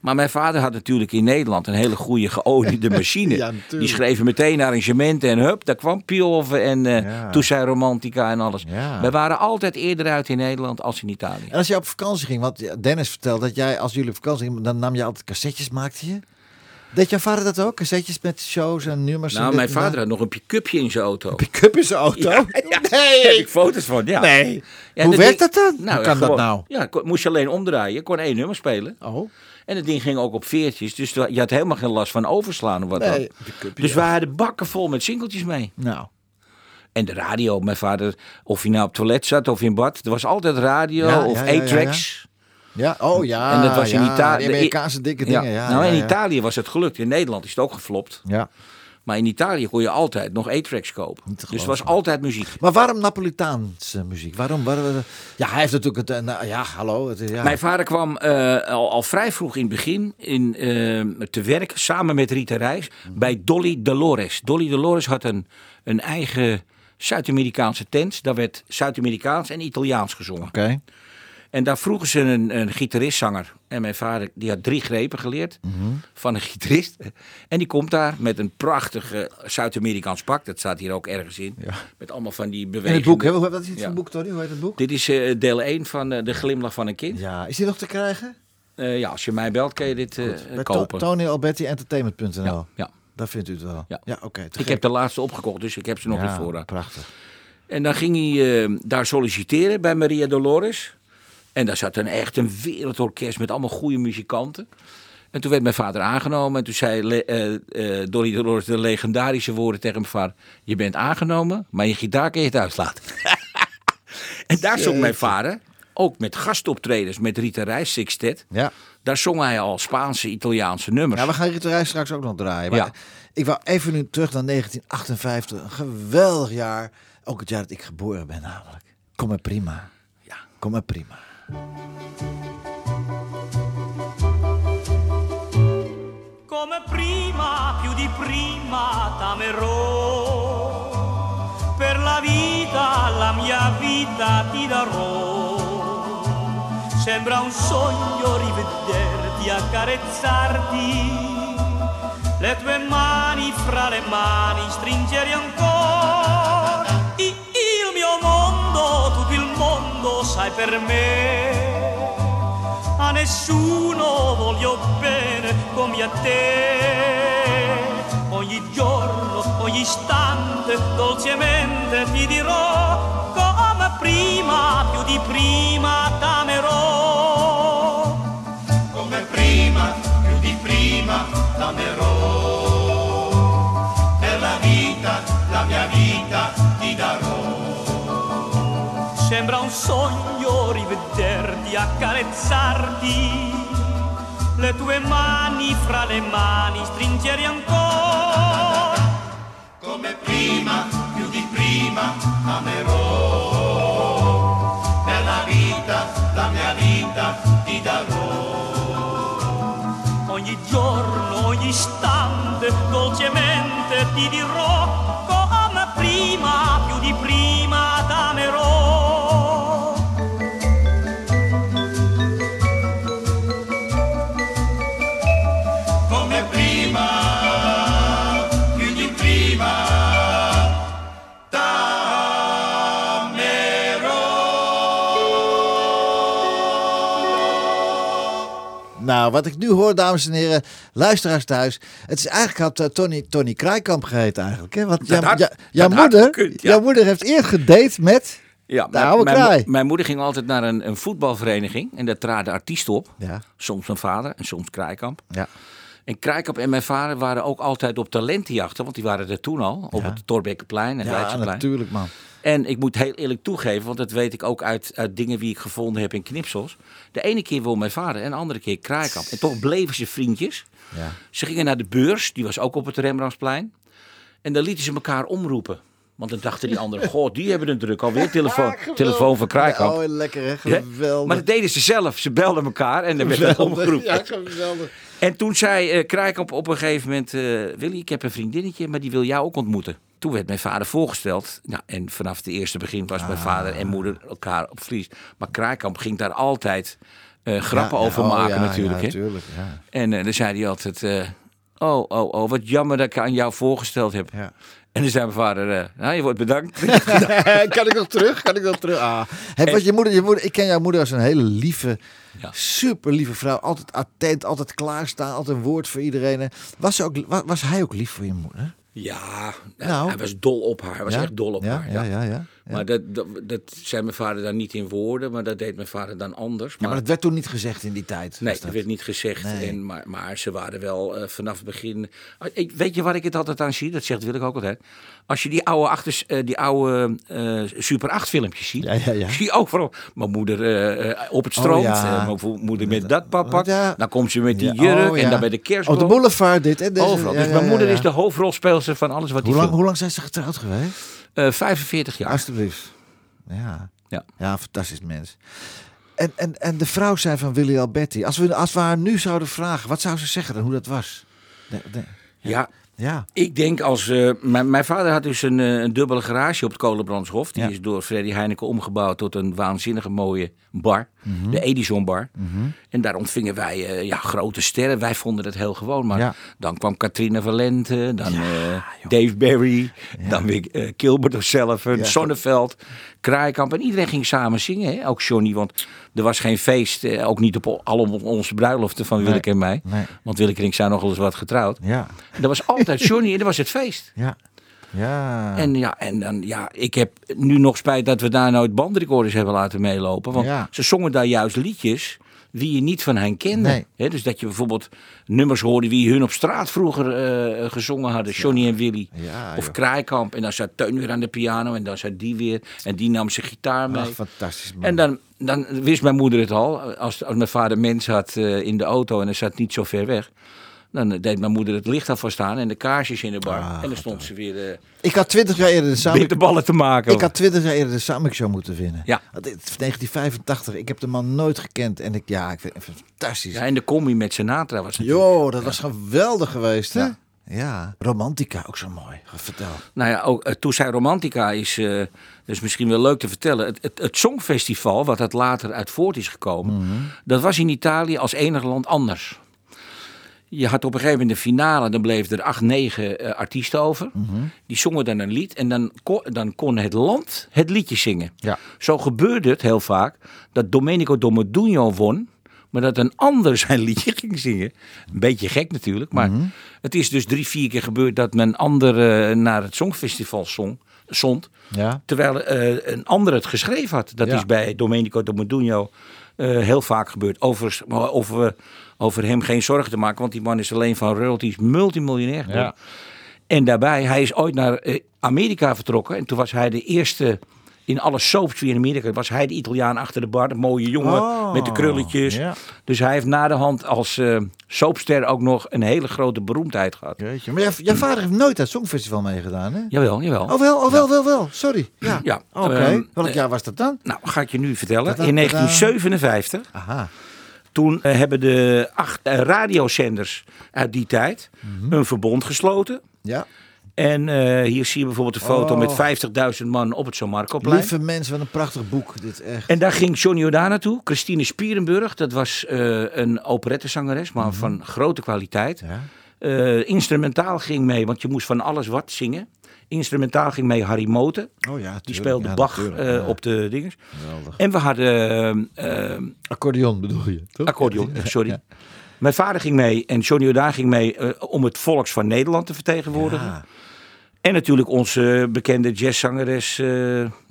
Speaker 6: Maar mijn vader had natuurlijk in Nederland een hele goede geoliede machine.
Speaker 2: Ja,
Speaker 6: die schreven meteen arrangementen en hup, daar kwam Piolven en eh
Speaker 2: Ja.
Speaker 6: Toussaint Romantica en alles.
Speaker 2: Ja.
Speaker 6: Wij waren altijd eerder uit in Nederland als in Italië.
Speaker 2: En als je op vakantie ging, want Dennis vertelde dat jij, als jullie op vakantie gingen, dan nam je altijd cassettes, maakte je? Deed jouw vader dat ook? Cassettes met shows en nummers?
Speaker 6: Nou, mijn vader had nog een pick-upje in zijn auto.
Speaker 2: Pick-up in zijn auto?
Speaker 6: Ja, Daar heb ik foto's van, ja.
Speaker 2: Nee.
Speaker 6: Ja,
Speaker 2: Hoe
Speaker 6: dat
Speaker 2: werkt dat dan?
Speaker 6: Nou,
Speaker 2: Hoe kan dat nou?
Speaker 6: Ja, moest je alleen omdraaien. Je kon één nummer spelen.
Speaker 2: Oh.
Speaker 6: En het ding ging ook op veertjes. Dus je had helemaal geen last van overslaan of wat
Speaker 2: Nee,
Speaker 6: dan. Dus we hadden bakken vol met singeltjes mee.
Speaker 2: Nou.
Speaker 6: En de radio, mijn vader, of hij nou op het toilet zat of in bad. Er was altijd radio
Speaker 2: Ja,
Speaker 6: of
Speaker 2: ja, ja, ja,
Speaker 6: A-tracks.
Speaker 2: Ja, oh ja.
Speaker 6: En dat was in Italië-
Speaker 2: Amerikaanse dikke dingen. Ja,
Speaker 6: nou, in. Italië was het gelukt. In Nederland is het ook geflopt.
Speaker 2: Ja.
Speaker 6: Maar in Italië kon je altijd nog A-tracks kopen. Dus
Speaker 2: geloven.
Speaker 6: was altijd muziek.
Speaker 2: Maar waarom Napolitaanse muziek? Waarom? waarom ja, hij heeft natuurlijk het. eh, nou, ja, hallo. Het, ja.
Speaker 6: Mijn vader kwam eh, al, al vrij vroeg in het begin in, eh, te werken samen met Rita Reis bij Dolly Dolores. Dolly Dolores had een, een eigen Zuid-Amerikaanse tent. Daar werd Zuid-Amerikaans en Italiaans gezongen.
Speaker 2: Oké.
Speaker 6: En daar vroegen ze een, een gitaristzanger. En mijn vader die had drie grepen geleerd
Speaker 2: Mhm.
Speaker 6: van een gitarist. En die komt daar met een prachtig eh, Zuid-Amerikaans pak. Dat staat hier ook ergens in.
Speaker 2: Ja.
Speaker 6: Met allemaal van die
Speaker 2: In
Speaker 6: bewegingen.
Speaker 2: het boek, hè? Wat is dit
Speaker 6: Ja.
Speaker 2: voor boek, Tony? Hoe heet het boek?
Speaker 6: Dit is eh, deel 1 van eh, De Glimlach van een Kind.
Speaker 2: Ja, is die nog te krijgen?
Speaker 6: Eh, ja, als je mij belt, kan je dit
Speaker 2: Bij
Speaker 6: kopen.
Speaker 2: To- Tony Alberti Entertainment.nl.
Speaker 6: ja, ja.
Speaker 2: Daar vindt u het wel.
Speaker 6: Ja.
Speaker 2: Ja, oké.
Speaker 6: Ik
Speaker 2: gek.
Speaker 6: heb de laatste opgekocht, dus ik heb ze nog in voorraad.
Speaker 2: Prachtig.
Speaker 6: En dan ging hij daar solliciteren bij Maria Dolores. En daar zat een echt een wereldorkest met allemaal goede muzikanten. En toen werd mijn vader aangenomen. En toen zei eh, Dolly Dolores de legendarische woorden tegen mijn vader. Je bent aangenomen, maar je gitaar kun je thuis laten. en daar zong mijn vader, ook met gastoptredens met Rita Reis Sixtet.
Speaker 2: Ja.
Speaker 6: Daar zong hij al Spaanse, Italiaanse nummers.
Speaker 2: ja, we gaan Rita Reis straks ook nog draaien. Maar
Speaker 6: Ja.
Speaker 2: ik wou even nu terug naar 1958. Een geweldig jaar. ook het jaar dat ik geboren ben namelijk. Kom maar prima. Ja, kom maar prima.
Speaker 5: Come prima, più di prima t'amerò. Per la vita, la mia vita ti darò. Sembra un sogno rivederti, accarezzarti. Le tue mani fra le mani stringere ancora. Mondo, sai per me a nessuno voglio bene come a te. Ogni giorno, ogni istante, dolcemente ti dirò come prima, più di prima Sembra un sogno rivederti, accarezzarti, le tue mani fra le mani stringere ancora. Come prima, più di prima, amerò. Per la vita, la mia vita ti darò. Ogni giorno, ogni istante, dolcemente ti dirò come prima,
Speaker 2: Nou, wat ik nu hoor, dames en heren, luisteraars thuis. Het is eigenlijk had eh, Tony, Tony Kraaikamp geheten eigenlijk. Hè? Want jouw-
Speaker 6: had-
Speaker 2: jou- jouw,
Speaker 6: dat had
Speaker 2: moeder,
Speaker 6: gekund, ja.
Speaker 2: jouw moeder heeft eerst gedate met...
Speaker 6: Ja,
Speaker 2: De
Speaker 6: mijn-
Speaker 2: oude
Speaker 6: mijn, mijn moeder ging altijd naar een, een voetbalvereniging en daar traden artiesten op.
Speaker 2: Ja,
Speaker 6: Soms mijn vader en soms Kraaikamp.
Speaker 2: ja.
Speaker 6: En Kraaikamp en mijn vader waren ook altijd op talentenjachten, want die waren er toen al, op het Torbekkenplein en
Speaker 2: ja natuurlijk man.
Speaker 6: En ik moet heel eerlijk toegeven, want dat weet ik ook uit, uit dingen die ik gevonden heb in knipsels. De ene keer wil mijn vader en de andere keer Kraaikamp. En toch bleven ze vriendjes.
Speaker 2: Ja.
Speaker 6: Ze gingen naar de beurs, die was ook op het Rembrandtsplein. En dan lieten ze elkaar omroepen. Want dan dachten die anderen, goh, die hebben een druk alweer. Telefoon, telefoon van Kraaikamp.
Speaker 2: Oh, lekker hè,
Speaker 6: Ja,
Speaker 2: geweldig.
Speaker 6: Maar dat deden ze zelf. Ze belden elkaar en dan werd er
Speaker 2: Geweldig.
Speaker 6: omgeroepen.
Speaker 2: Ja, geweldig.
Speaker 6: En toen zei eh Kraaikamp op een gegeven moment... eh, Willy, ik heb een vriendinnetje, maar die wil jou ook ontmoeten. Toen werd mijn vader voorgesteld. Nou, en vanaf het eerste begin was mijn vader en moeder elkaar op vlies. Maar Kraaikamp ging daar altijd eh, grappen
Speaker 2: Ja,
Speaker 6: over
Speaker 2: oh,
Speaker 6: maken
Speaker 2: ja,
Speaker 6: natuurlijk.
Speaker 2: Natuurlijk, ja.
Speaker 6: En dan zei hij altijd... eh, oh, oh, oh, wat jammer dat ik aan jou voorgesteld heb.
Speaker 2: Ja.
Speaker 6: En dan zei mijn vader... eh, nou, je wordt bedankt.
Speaker 2: kan ik nog terug? Kan ik nog terug? Ah. Hey, je moeder, je moeder, ik ken jouw moeder als een hele lieve,
Speaker 6: Ja.
Speaker 2: super lieve vrouw. Altijd attent, altijd klaarstaan, altijd een woord voor iedereen. Was, ze ook, was, was hij ook lief voor je moeder?
Speaker 6: ja,
Speaker 2: Nou.
Speaker 6: hij was dol op haar. Hij was
Speaker 2: Ja?
Speaker 6: echt dol op
Speaker 2: ja,
Speaker 6: haar.
Speaker 2: Ja, ja, ja.
Speaker 6: Maar dat, dat, dat zei mijn vader dan niet in woorden, maar dat deed mijn vader dan anders.
Speaker 2: Ja, maar dat werd toen niet gezegd in die tijd.
Speaker 6: Nee, dat werd niet gezegd.
Speaker 2: Nee.
Speaker 6: En, maar, maar ze waren wel eh, vanaf het begin. Ah, ik- Weet je waar ik het altijd aan zie? Dat zegt wil ik ook altijd. Als je die oude, achters, eh, die oude eh, Super 8 filmpjes ziet.
Speaker 2: Ja, ja, ja.
Speaker 6: Zie je overal. Mijn moeder op het strand.
Speaker 2: Oh,
Speaker 6: mijn moeder met dat pappak.
Speaker 2: Ja.
Speaker 6: Dan komt ze met die
Speaker 2: Ja,
Speaker 6: jurk.
Speaker 2: oh,
Speaker 6: En dan bij de kerstboom.
Speaker 2: Op de boulevard dit. Hè, deze,
Speaker 6: Overal.
Speaker 2: ja,
Speaker 6: dus
Speaker 2: ja,
Speaker 6: mijn moeder is de hoofdrolspeelster van alles wat
Speaker 2: Hoe
Speaker 6: die
Speaker 2: lang, hoe lang zijn ze getrouwd geweest?
Speaker 6: Eh, 45 jaar.
Speaker 2: Alsjeblieft. Ja.
Speaker 6: Ja.
Speaker 2: Ja, fantastisch mens. En, en, en de vrouw zei van Willy Alberti. Als we, als we haar nu zouden vragen, wat zou ze zeggen dan hoe dat was? De- de-
Speaker 6: Ja,
Speaker 2: ja.
Speaker 6: Ik denk als. eh, mijn, mijn vader had dus een, eh, een dubbele garage op het Kolenbrandshof. Die
Speaker 2: Ja.
Speaker 6: is door Freddy Heineken omgebouwd tot een waanzinnige mooie bar.
Speaker 2: Mhm.
Speaker 6: De Edison Bar. En daar ontvingen wij eh, ja, grote sterren. Wij vonden dat heel gewoon. Maar
Speaker 2: Ja.
Speaker 6: dan kwam Katrina Valente, dan eh, Dave Barry, dan weer eh, Gilbert O'Sullivan,
Speaker 2: Ja.
Speaker 6: Sonneveld, Kraaikamp. En iedereen ging samen zingen. Hè? Ook Johnny, want er was geen feest. eh, ook niet op al onze bruiloften van Willeke en mij.
Speaker 2: Nee.
Speaker 6: Want Willeke en ik zijn nog wel eens wat getrouwd.
Speaker 2: Ja.
Speaker 6: Dat was altijd Johnny en dat was het feest.
Speaker 2: Ja. Ja.
Speaker 6: En ja, en dan, ja, ik heb nu nog spijt dat we daar nooit bandrecorders hebben laten meelopen. Want
Speaker 2: Ja.
Speaker 6: ze zongen daar juist liedjes die je niet van hen kende.
Speaker 2: Nee.
Speaker 6: Dus dat je bijvoorbeeld nummers hoorde wie hun op straat vroeger eh, gezongen hadden. Johnny en Willy.
Speaker 2: Ja,
Speaker 6: of. Kraaikamp. En dan zat Teun weer aan de piano en dan zat die weer. En die nam zijn gitaar mee.
Speaker 2: Ach, fantastisch man.
Speaker 6: En dan, dan wist mijn moeder het al. Als, als mijn vader mens had eh, in de auto en hij zat niet zo ver weg. Dan deed mijn moeder het licht alvast staan en de kaarsjes in de bar.
Speaker 2: Ah,
Speaker 6: en dan stond ze weer eh
Speaker 2: Ik had 20 jaar eerder de Samik...
Speaker 6: bitterballen te maken.
Speaker 2: Ik had 20 jaar eerder de Show moeten winnen.
Speaker 6: Ja.
Speaker 2: Want dit is 1985. Ik heb de man nooit gekend. En ik, ja, ik vind het fantastisch.
Speaker 6: Ja, en de combi met Sinatra was natuurlijk...
Speaker 2: Jo, dat was geweldig geweest, hè? Ja. Romantica, ook zo mooi. Vertel.
Speaker 6: Nou ja, ook, eh, toen zij Romantica is, dat is misschien wel leuk te vertellen. Het, het, het Songfestival, wat het later uit voort is gekomen,
Speaker 2: Mhm.
Speaker 6: dat was in Italië als enig land anders. Je had op een gegeven moment de finale, dan bleven er acht, negen eh, artiesten over.
Speaker 2: Mhm.
Speaker 6: Die zongen dan een lied en dan, kon- dan kon het land het liedje zingen.
Speaker 2: Ja.
Speaker 6: Zo gebeurde het heel vaak dat Domenico Domodugno won, maar dat een ander zijn liedje ging zingen. Een beetje gek natuurlijk, maar
Speaker 2: Mhm.
Speaker 6: het is dus drie, vier keer gebeurd dat men ander eh, naar het Songfestival zong, zond,
Speaker 2: Ja.
Speaker 6: terwijl eh, een ander het geschreven had. Dat
Speaker 2: Ja.
Speaker 6: is bij Domenico Domodugno heel vaak gebeurd. Overigens, maar over, over hem geen zorgen te maken, want die man is alleen van royalties multimiljonair.
Speaker 2: Ja.
Speaker 6: En daarbij, hij is ooit naar eh, Amerika vertrokken. En toen was hij de eerste in alle soaps in Amerika. Was hij de Italiaan achter de bar, de mooie jongen
Speaker 2: Oh,
Speaker 6: met de krulletjes.
Speaker 2: ja.
Speaker 6: Dus hij heeft na de hand als eh soapster ook nog een hele grote beroemdheid gehad.
Speaker 2: Jeetje. Maar jouw, vader heeft nooit het Songfestival meegedaan, hè?
Speaker 6: Jawel, jawel.
Speaker 2: Oh wel, oh wel, wel, wel. Sorry. Ja.
Speaker 6: Ja,
Speaker 2: Oké.
Speaker 6: ehm,
Speaker 2: Welk
Speaker 6: eh,
Speaker 2: jaar was dat dan?
Speaker 6: Nou, ga ik je nu vertellen. In
Speaker 2: tada.
Speaker 6: 1957,
Speaker 2: Aha.
Speaker 6: Toen eh, hebben de acht eh, radiozenders uit die tijd
Speaker 2: Mhm.
Speaker 6: een verbond gesloten.
Speaker 2: Ja.
Speaker 6: En eh, hier zie je bijvoorbeeld een foto
Speaker 2: Oh.
Speaker 6: met 50.000 man op het San Marcoplein.
Speaker 2: Lieve mensen, wat een prachtig boek. Dit echt.
Speaker 6: En daar ging Johnny Jordaan naartoe. Christine Spierenburg, dat was eh, een operettezangeres, maar van grote kwaliteit.
Speaker 2: Mhm. Ja.
Speaker 6: Instrumentaal ging mee, want je moest van alles wat zingen. Instrumentaal ging mee Harry Moten.
Speaker 2: Oh ja,
Speaker 6: Die speelde
Speaker 2: Ja,
Speaker 6: Bach eh,
Speaker 2: Ja.
Speaker 6: op de dinges.
Speaker 2: Geweldig.
Speaker 6: En we hadden eh, eh,
Speaker 2: Accordeon bedoel je, toch?
Speaker 6: accordeon, sorry. Mijn vader ging mee en Johnny Jordaan ging mee om het volks van Nederland te vertegenwoordigen. En natuurlijk onze bekende jazzzangeres,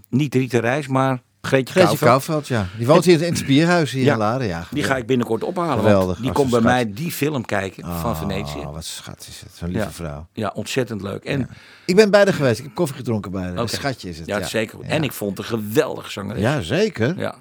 Speaker 6: niet Rita Reis, maar Greetje,
Speaker 2: Greetje
Speaker 6: Kouwveld.
Speaker 2: Ja. Die woont hier in het Spierhuis hier
Speaker 6: Ja.
Speaker 2: in Laren. Ja,
Speaker 6: Die ga ik binnenkort ophalen. want
Speaker 2: Geweldig,
Speaker 6: Die komt bij
Speaker 2: schat.
Speaker 6: mij die film kijken van Venetië.
Speaker 2: Oh, wat schat is het. Zo'n lieve
Speaker 6: Ja.
Speaker 2: vrouw.
Speaker 6: Ja, ontzettend leuk. En,
Speaker 2: Ik ben bij haar geweest. Ik heb koffie gedronken bij haar. Een
Speaker 6: Oké.
Speaker 2: schatje is het.
Speaker 6: Ja, zeker. En ik vond een geweldige zangeres.
Speaker 2: Ja, zeker.
Speaker 6: Ja.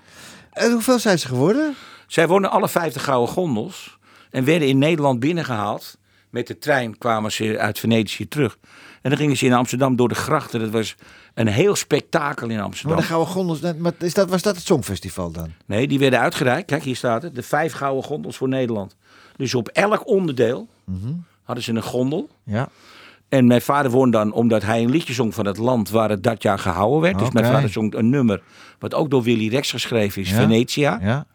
Speaker 2: En hoeveel zijn ze geworden?
Speaker 6: Zij wonnen alle 50 gouden gondels en werden in Nederland binnengehaald. Met de trein kwamen ze uit Venetië terug. En dan gingen ze in Amsterdam door de grachten. Dat was een heel spektakel in
Speaker 2: Maar
Speaker 6: Amsterdam.
Speaker 2: de Gouden Gondels, maar is dat, was dat het Songfestival dan?
Speaker 6: Nee, die werden uitgereikt. Kijk, hier staat het. De vijf gouden gondels voor Nederland. Dus op elk onderdeel
Speaker 2: Mhm.
Speaker 6: hadden ze een gondel.
Speaker 2: Ja.
Speaker 6: En mijn vader won dan omdat hij een liedje zong van het land waar het dat jaar gehouden werd. Dus mijn vader zong een nummer wat ook door Willy Rex geschreven is,
Speaker 2: Ja.
Speaker 6: Venetia.
Speaker 2: Ja.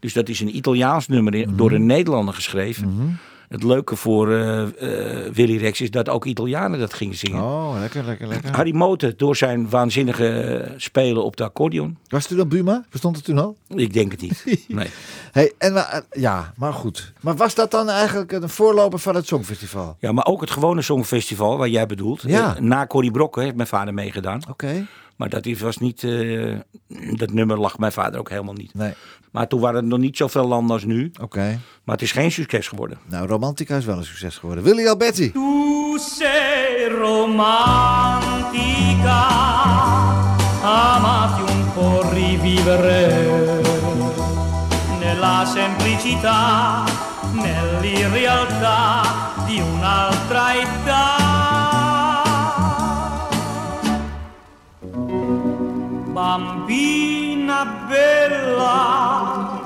Speaker 6: Dus dat is een Italiaans nummer in- door een Nederlander geschreven. Het leuke voor eh, eh, Willy Rex is dat ook Italianen dat gingen zingen.
Speaker 2: Oh, lekker, lekker, lekker.
Speaker 6: Harry Moten door zijn waanzinnige spelen op de accordeon.
Speaker 2: Was het toen Buma? Bestond het toen al?
Speaker 6: Ik denk het niet. Nee.
Speaker 2: Hey, en, eh, ja, maar goed. Maar was dat dan eigenlijk een voorloper van het Songfestival?
Speaker 6: Ja, maar ook het gewone Songfestival, waar jij bedoelt.
Speaker 2: Ja.
Speaker 6: Na Corrie Brokken heeft mijn vader meegedaan.
Speaker 2: Oké.
Speaker 6: Maar dat is- was niet. eh, dat nummer lag mijn vader ook helemaal niet.
Speaker 2: Nee.
Speaker 6: Maar toen waren er nog niet zoveel landen als nu.
Speaker 2: Oké.
Speaker 6: Maar het is geen succes geworden.
Speaker 2: Nou, Romantica is wel een succes geworden. Willy Alberti.
Speaker 5: Tu sei romantica, amati un po' rivivere nella semplicità, nell'irrealtà di un'altra età. Bambina bella,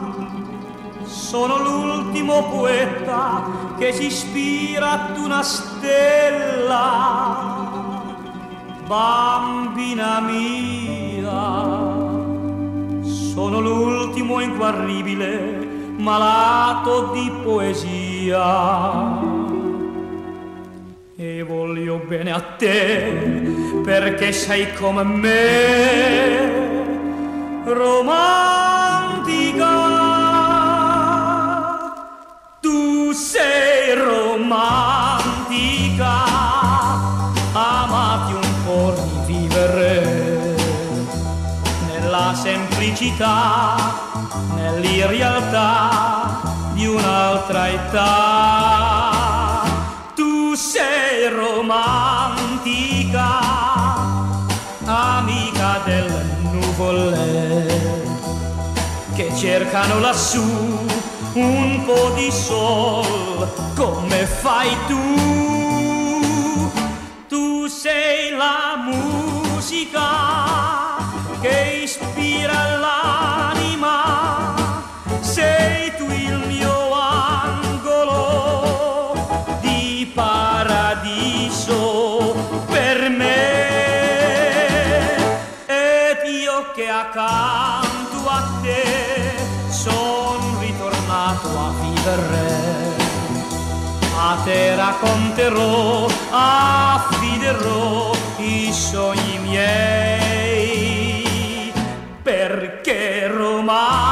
Speaker 5: sono l'ultimo poeta che si ispira ad una stella. Bambina mia, sono l'ultimo inguaribile malato di poesia. E voglio bene a te perché sei come me, romantica. Tu sei romantica, amati un po' rivivere nella semplicità, nell'irrealtà di un'altra età. Tu sei romantica, nuvole che cercano lassù un po' di sol come fai tu. Tu sei la musica che ispira l'anima, sei tu il mio angolo di paradiso per me. Che accanto a te son ritornato a vivere. A te racconterò, affiderò i sogni miei, perché romantica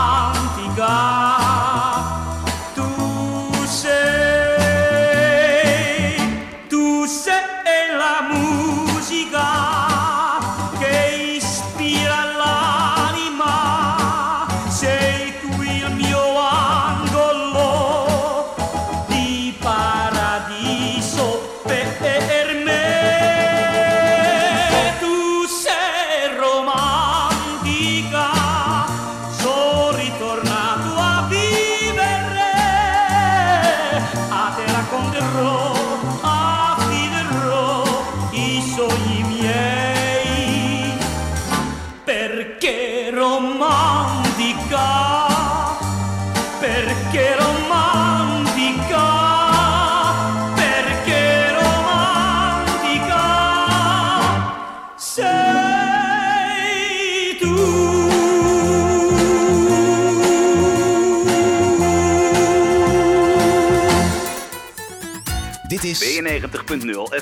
Speaker 7: 92.0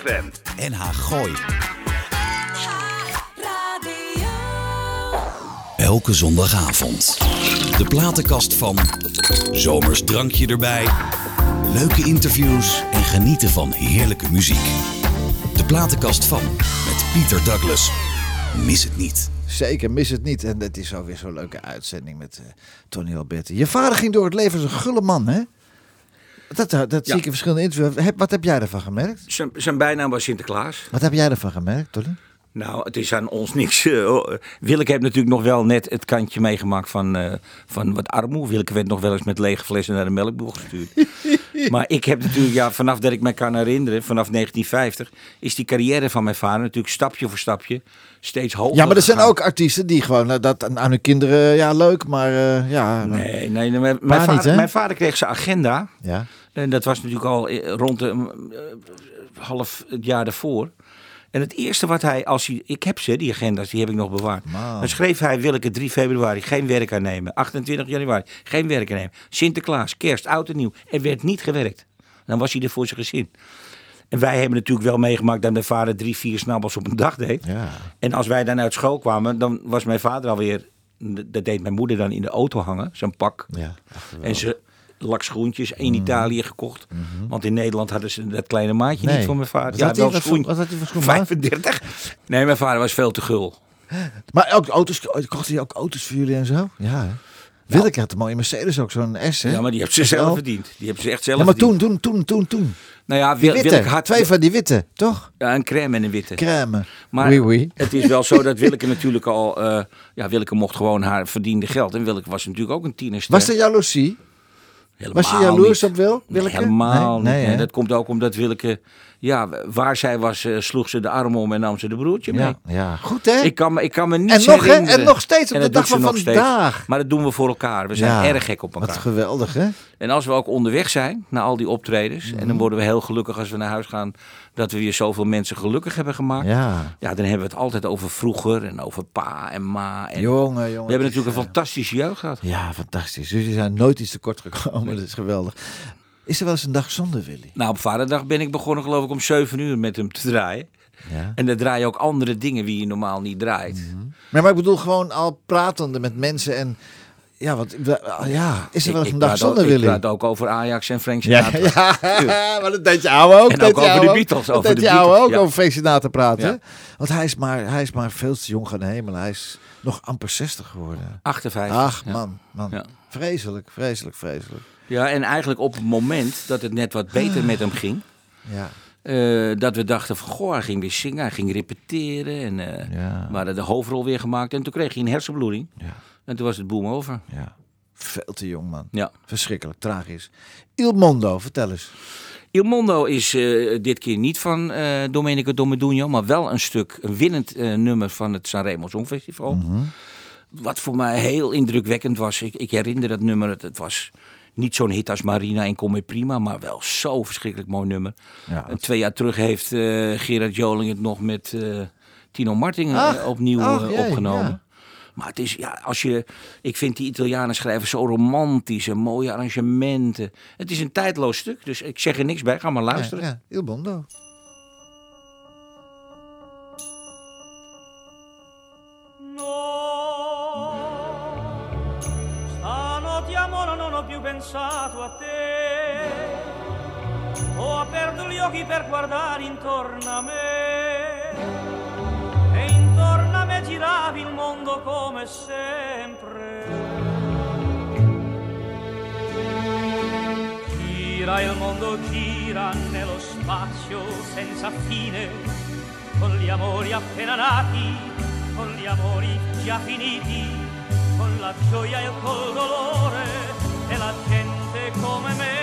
Speaker 7: FM.
Speaker 1: NH Gooi. Elke zondagavond. De platenkast van Zomers drankje erbij. Leuke interviews en genieten van heerlijke muziek. De platenkast van met Pieter Douglas. Mis het niet.
Speaker 2: Zeker, mis het niet. En het is ook weer zo'n leuke uitzending met eh, Tony Alberti. Je vader ging door het leven als een gulle man, hè? Dat, dat, dat zie ik in verschillende interviews. Heb, wat heb jij ervan gemerkt?
Speaker 6: Zijn, zijn bijnaam was Sinterklaas.
Speaker 2: Wat heb jij ervan gemerkt, Tony?
Speaker 6: Nou, het is aan ons niks. eh, Willeke heeft natuurlijk nog wel net het kantje meegemaakt van, eh, van wat armoe. Willeke werd nog wel eens met lege flessen naar de melkboer gestuurd. maar ik heb natuurlijk, ja, vanaf dat ik me kan herinneren, vanaf 1950, is die carrière van mijn vader natuurlijk stapje voor stapje steeds hoger
Speaker 2: Ja, maar er zijn ook artiesten die gewoon eh, dat aan hun kinderen, ja, leuk, maar ja.
Speaker 6: Nee, nee, nee, mijn,
Speaker 2: niet,
Speaker 6: vader, mijn vader kreeg zijn agenda.
Speaker 2: Ja.
Speaker 6: En dat was natuurlijk al rond de eh, half het jaar daarvoor. En het eerste wat hij, als hij, ik heb ze, die agenda's, die heb ik nog bewaard. Dan schreef hij, wil ik het 3 februari geen werk aannemen. 28 januari geen werk aannemen. Sinterklaas, kerst, oud en nieuw. Er werd niet gewerkt. Dan was hij er voor zijn gezin. En wij hebben natuurlijk wel meegemaakt dat mijn vader drie, vier snabbels op een dag deed.
Speaker 2: Ja.
Speaker 6: En als wij dan uit school kwamen, dan was mijn vader alweer, dat deed mijn moeder dan in de auto hangen, zo'n pak.
Speaker 2: Ja.
Speaker 6: En ze lakschoentjes in Italië gekocht. Want in Nederland hadden ze dat kleine maatje
Speaker 2: Mhm. Nee.
Speaker 6: niet voor mijn vader.
Speaker 2: Wat
Speaker 6: Ja,
Speaker 2: had hij-
Speaker 6: wel
Speaker 2: voor-
Speaker 6: schoen.
Speaker 2: had hij schoen, maat?
Speaker 6: 35. Nee, mijn vader was veel te gul.
Speaker 2: Maar ook auto's, kocht hij ook auto's voor jullie en zo? Ja. hè? Willeke had een mooie Mercedes ook, zo'n S, hè?
Speaker 6: Ja, maar die hebben ze zelf
Speaker 2: Wel.
Speaker 6: verdiend. Die hebben ze echt zelf
Speaker 2: Ja, maar
Speaker 6: verdiend.
Speaker 2: toen, toen, toen, toen, toen.
Speaker 6: Nou ja, wil,
Speaker 2: witte,
Speaker 6: wil ik had
Speaker 2: twee van die witte, toch?
Speaker 6: Ja, een crème en een witte.
Speaker 2: Crème.
Speaker 6: Maar
Speaker 2: Oui, oui.
Speaker 6: het is wel zo dat Willeke natuurlijk al... eh, ja, Willeke mocht gewoon haar verdiende geld. En Willeke was natuurlijk ook een tienerster.
Speaker 2: Was er jaloezie?
Speaker 6: Helemaal
Speaker 2: Was je jaloers
Speaker 6: niet.
Speaker 2: op Wil?
Speaker 6: Nee,
Speaker 2: Willeke?
Speaker 6: helemaal
Speaker 2: Nee,
Speaker 6: niet.
Speaker 2: nee,
Speaker 6: Nee, dat komt ook omdat Willeke... Ja, waar zij was, eh, sloeg ze de arm om en nam ze de broertje mee.
Speaker 2: Ja, ja, goed hè?
Speaker 6: Ik kan, me, ik kan me niet
Speaker 2: En nog, hè?
Speaker 6: herinneren.
Speaker 2: En nog steeds op de dag van vandaag.
Speaker 6: Maar dat doen we voor elkaar. We zijn
Speaker 2: Ja,
Speaker 6: erg gek op
Speaker 2: Wat
Speaker 6: elkaar.
Speaker 2: geweldig hè?
Speaker 6: En als we ook onderweg zijn, naar al die optredens... en
Speaker 2: Mhm.
Speaker 6: dan worden we heel gelukkig als we naar huis gaan... dat we weer zoveel mensen gelukkig hebben gemaakt.
Speaker 2: Ja.
Speaker 6: Ja, dan hebben we het altijd over vroeger en over pa en ma. En
Speaker 2: Jongen, jongen.
Speaker 6: we hebben natuurlijk een fantastische jeugd gehad.
Speaker 2: Ja, fantastisch. Dus jullie zijn nooit iets tekort gekomen. Dat is geweldig. Is er wel eens een dag zonder Willy?
Speaker 6: Nou, op vaderdag ben ik begonnen geloof ik om 7 uur met hem te draaien.
Speaker 2: Ja.
Speaker 6: En dan draai je ook andere dingen die je normaal niet draait.
Speaker 2: Maar, maar ik bedoel gewoon al pratende met mensen en... Ja, wat, ja, is er wel eens een dag zonder Willy?
Speaker 6: Ik praat ook over Ajax en Frank
Speaker 2: Ja,
Speaker 6: Sinatra.
Speaker 2: ja, maar dat deed je ouwe ook.
Speaker 6: En ook over de. Beatles,
Speaker 2: Dat deed
Speaker 6: de
Speaker 2: je ouwe ook
Speaker 6: ja.
Speaker 2: over Frank Sinatra praten.
Speaker 6: Ja.
Speaker 2: Want hij is, maar, hij is maar veel te jong gaan hemelen. Hij is nog amper 60 geworden.
Speaker 6: 58.
Speaker 2: Ach,
Speaker 6: ja.
Speaker 2: man, man.
Speaker 6: Ja.
Speaker 2: Vreselijk, vreselijk, vreselijk.
Speaker 6: Ja, en eigenlijk op het moment dat het net wat beter met hem ging...
Speaker 2: Ja,
Speaker 6: eh, dat we dachten van, goh, hij ging weer zingen, hij ging repeteren. En eh,
Speaker 2: Ja.
Speaker 6: we hadden de hoofdrol weer gemaakt. En toen kreeg hij een hersenbloeding.
Speaker 2: ja,
Speaker 6: En toen was het boem over.
Speaker 2: ja. Veel te jong, man.
Speaker 6: Ja.
Speaker 2: Verschrikkelijk, tragisch. Il Mondo, vertel eens.
Speaker 6: Il Mondo is eh, dit keer niet van eh Domenico Domedugno, maar wel een stuk, een winnend nummer van het Sanremo Songfestival. Wat voor mij heel indrukwekkend was. Ik, ik herinner dat nummer, het, het was niet zo'n hit als Marina en Kom prima, maar wel zo verschrikkelijk mooi nummer.
Speaker 2: Ja,
Speaker 6: En twee jaar terug heeft eh, Gerard Joling het nog met eh, Tino Martin eh,
Speaker 2: Ach,
Speaker 6: opnieuw
Speaker 2: ach, jee,
Speaker 6: opgenomen.
Speaker 2: ja.
Speaker 6: Maar het is, ja, als je, ik vind die Italianen schrijven zo romantisch en mooie arrangementen. Het is een tijdloos stuk, dus ik zeg er niks bij. Ga maar luisteren.
Speaker 2: Ja, ja, Il Mondo.
Speaker 5: Pensato a te. Ho aperto gli occhi per guardare intorno a me. E intorno a me giravi il mondo come sempre. Gira il mondo, gira nello spazio senza fine, con gli amori appena nati, con gli amori già finiti, con la gioia e col dolore e la gente come me.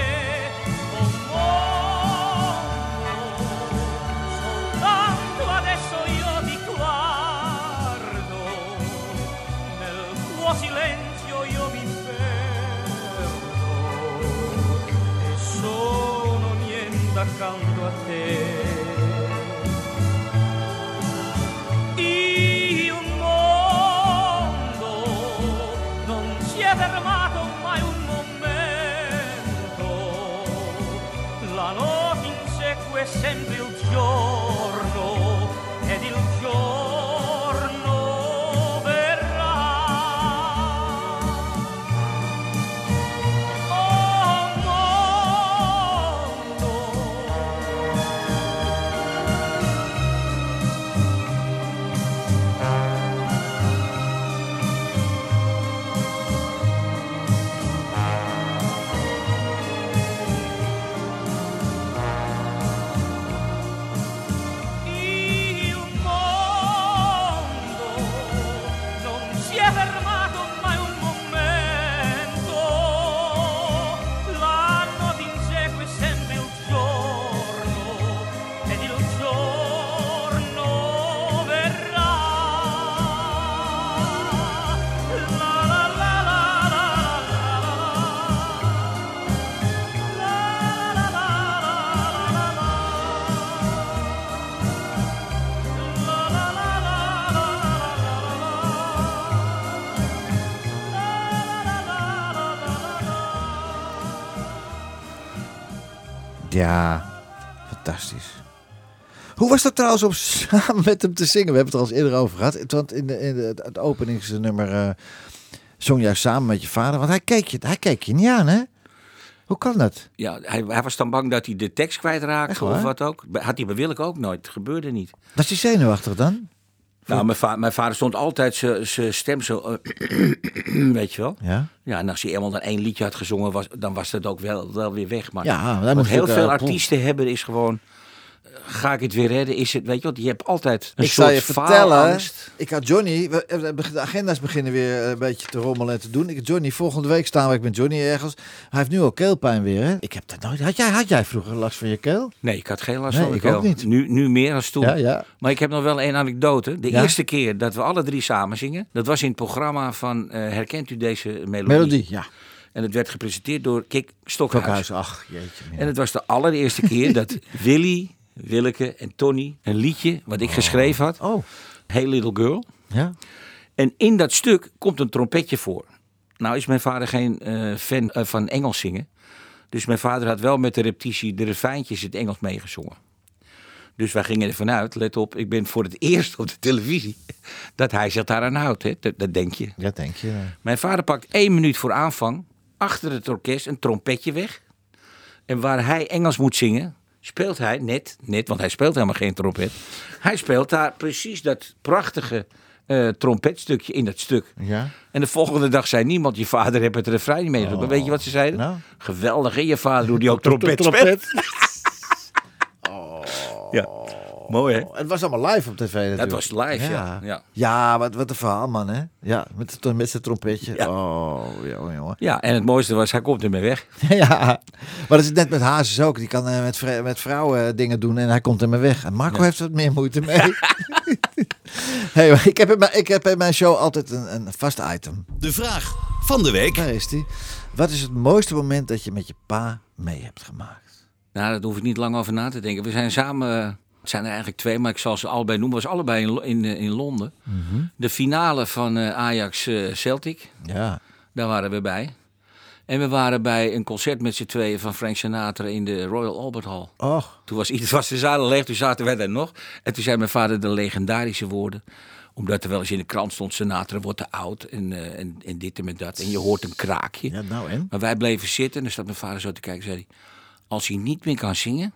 Speaker 2: Ja, fantastisch. Hoe was dat trouwens om samen met hem te zingen? We hebben het er al eens eerder over gehad. Want in, de, in de, het openingsnummer eh zong jij samen met je vader. Want hij keek je, hij keek je niet aan, hè? Hoe kan dat?
Speaker 6: Ja, hij, hij was dan bang dat hij de tekst kwijtraakte of wat ook. Had hij bewillig ook nooit. Het gebeurde niet.
Speaker 2: Was hij zenuwachtig dan?
Speaker 6: Nou, mijn, va- mijn vader stond altijd zijn- stem zo, eh, weet je wel.
Speaker 2: Ja.
Speaker 6: Ja, en als hij eenmaal dan één liedje had gezongen, was, dan was dat ook wel, wel weer weg. Maar
Speaker 2: Ja,
Speaker 6: wat heel veel
Speaker 2: eh,
Speaker 6: artiesten hebben is gewoon, ga ik het weer redden? Is het, weet je wat, je hebt altijd een
Speaker 2: ik
Speaker 6: soort
Speaker 2: zal je vertellen.
Speaker 6: faalangst.
Speaker 2: Ik had Johnny. we- we- De agenda's beginnen weer een beetje te rommelen en te doen. Ik Johnny, volgende week staan we met Johnny ergens. Hij heeft nu al keelpijn weer. Hè? Ik heb dat nooit. Had jij, had jij vroeger last van je keel?
Speaker 6: Nee, ik had geen last
Speaker 2: Nee,
Speaker 6: van de keel.
Speaker 2: niet.
Speaker 6: Nu, nu meer dan toen.
Speaker 2: Ja, ja.
Speaker 6: Maar ik heb nog wel één anekdote. De
Speaker 2: Ja?
Speaker 6: eerste keer dat we alle drie samen zingen, dat was in het programma van eh, Herkent u deze melodie?
Speaker 2: Melodie, ja.
Speaker 6: En het werd gepresenteerd door Kik Stokhuis.
Speaker 2: Ach jeetje.
Speaker 6: En het was de allereerste keer dat Willy, Willeke en Tony een liedje wat ik geschreven had,
Speaker 2: Oh,
Speaker 6: Hey Little Girl.
Speaker 2: ja.
Speaker 6: En in dat stuk komt een trompetje voor. Nou is mijn vader geen eh, fan eh, van Engels zingen. Dus mijn vader had wel met de repetitie de refijntjes in het Engels meegezongen. Dus wij gingen ervan uit, let op, ik ben voor het eerst op de televisie dat hij zich daaraan houdt. Hè? Dat, dat denk je.
Speaker 2: Ja, denk je.
Speaker 6: Mijn vader pakt één minuut voor aanvang achter het orkest een trompetje weg. En waar hij Engels moet zingen, speelt hij net, net, want hij speelt helemaal geen trompet. Hij speelt daar precies dat prachtige eh, trompetstukje in dat stuk.
Speaker 2: Ja.
Speaker 6: En de volgende dag zei niemand, je vader heeft het refrein niet meegezongen. Weet je wat ze zeiden?
Speaker 2: Nou?
Speaker 6: Geweldig, je vader, hoe die ook trompet speelt. Ja. Mooi, hè?
Speaker 2: Het was allemaal live op tv natuurlijk.
Speaker 6: Dat was live, ja. ja.
Speaker 2: Ja, wat, wat een verhaal, man, hè? Ja, met, het- met zijn trompetje.
Speaker 6: Ja.
Speaker 2: Oh, jongen, jongen.
Speaker 6: Ja, en het mooiste was, hij komt ermee weg.
Speaker 2: ja, maar dat is net met Hazes ook. Die kan eh, met, met vrouwen eh, dingen doen en hij komt ermee weg. En Marco heeft wat meer moeite mee. hey, maar ik, heb in mijn, ik heb in mijn show altijd een, een vast item.
Speaker 1: De vraag van de week.
Speaker 2: Daar is die. Wat is het mooiste moment dat je met je pa mee hebt gemaakt?
Speaker 6: Nou, daar hoef ik niet lang over na te denken. We zijn samen, het zijn er eigenlijk twee, maar ik zal ze allebei noemen. Was allebei in, in, eh, in Londen. De finale van eh, Ajax eh, Celtic,
Speaker 2: Ja.
Speaker 6: daar waren we bij. En we waren bij een concert met z'n tweeën van Frank Sinatra in de Royal Albert Hall.
Speaker 2: Och,
Speaker 6: Toen was, iets- was de zaal leeg, toen zaten wij daar nog. En toen zei mijn vader de legendarische woorden. Omdat er wel eens in de krant stond, Sinatra wordt te oud en, eh, en, en dit en met dat. En je hoort een kraakje.
Speaker 2: ja, nou en?
Speaker 6: Maar wij bleven zitten en dan staat mijn vader zo te kijken. Zei hij, als hij niet meer kan zingen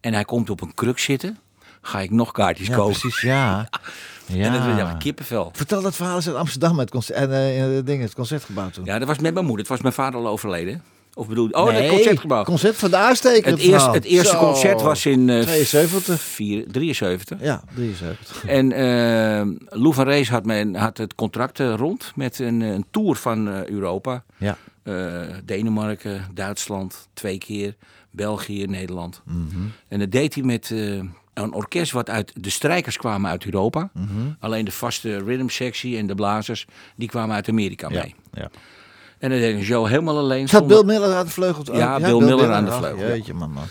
Speaker 6: en hij komt op een kruk zitten, ga ik nog kaartjes
Speaker 2: Ja,
Speaker 6: kopen.
Speaker 2: precies, ja. ja.
Speaker 6: En dat was ja, kippenvel.
Speaker 2: Vertel dat verhaal eens uit Amsterdam, het, concert, en, eh, in het ding, het concertgebouw toen.
Speaker 6: Ja, dat was met mijn moeder. Het was mijn vader al overleden. Of bedoel, oh,
Speaker 2: Nee,
Speaker 6: het concertgebouw.
Speaker 2: concert van de aansteker.
Speaker 6: Het eerste, het eerste
Speaker 2: Zo.
Speaker 6: concert was in eh,
Speaker 2: 72.
Speaker 6: vier- 73.
Speaker 2: Ja, 73.
Speaker 6: En eh Lou van Rees had, mijn, had het contract eh, rond met een, een tour van eh, Europa.
Speaker 2: Ja.
Speaker 6: Eh, Denemarken, Duitsland, twee keer. België, Nederland.
Speaker 2: Mhm.
Speaker 6: En dat deed hij met eh, een orkest wat uit... De strijkers kwamen uit Europa.
Speaker 2: Mhm.
Speaker 6: Alleen de vaste rhythmsectie en de blazers... die kwamen uit Amerika
Speaker 2: Ja.
Speaker 6: mee.
Speaker 2: ja.
Speaker 6: En dan deed een show helemaal alleen.
Speaker 2: Zat
Speaker 6: zonder-
Speaker 2: Bill Miller aan de vleugel? Oh,
Speaker 6: Ja, Bill Miller aan de vleugel.
Speaker 2: Jeetje, man, man.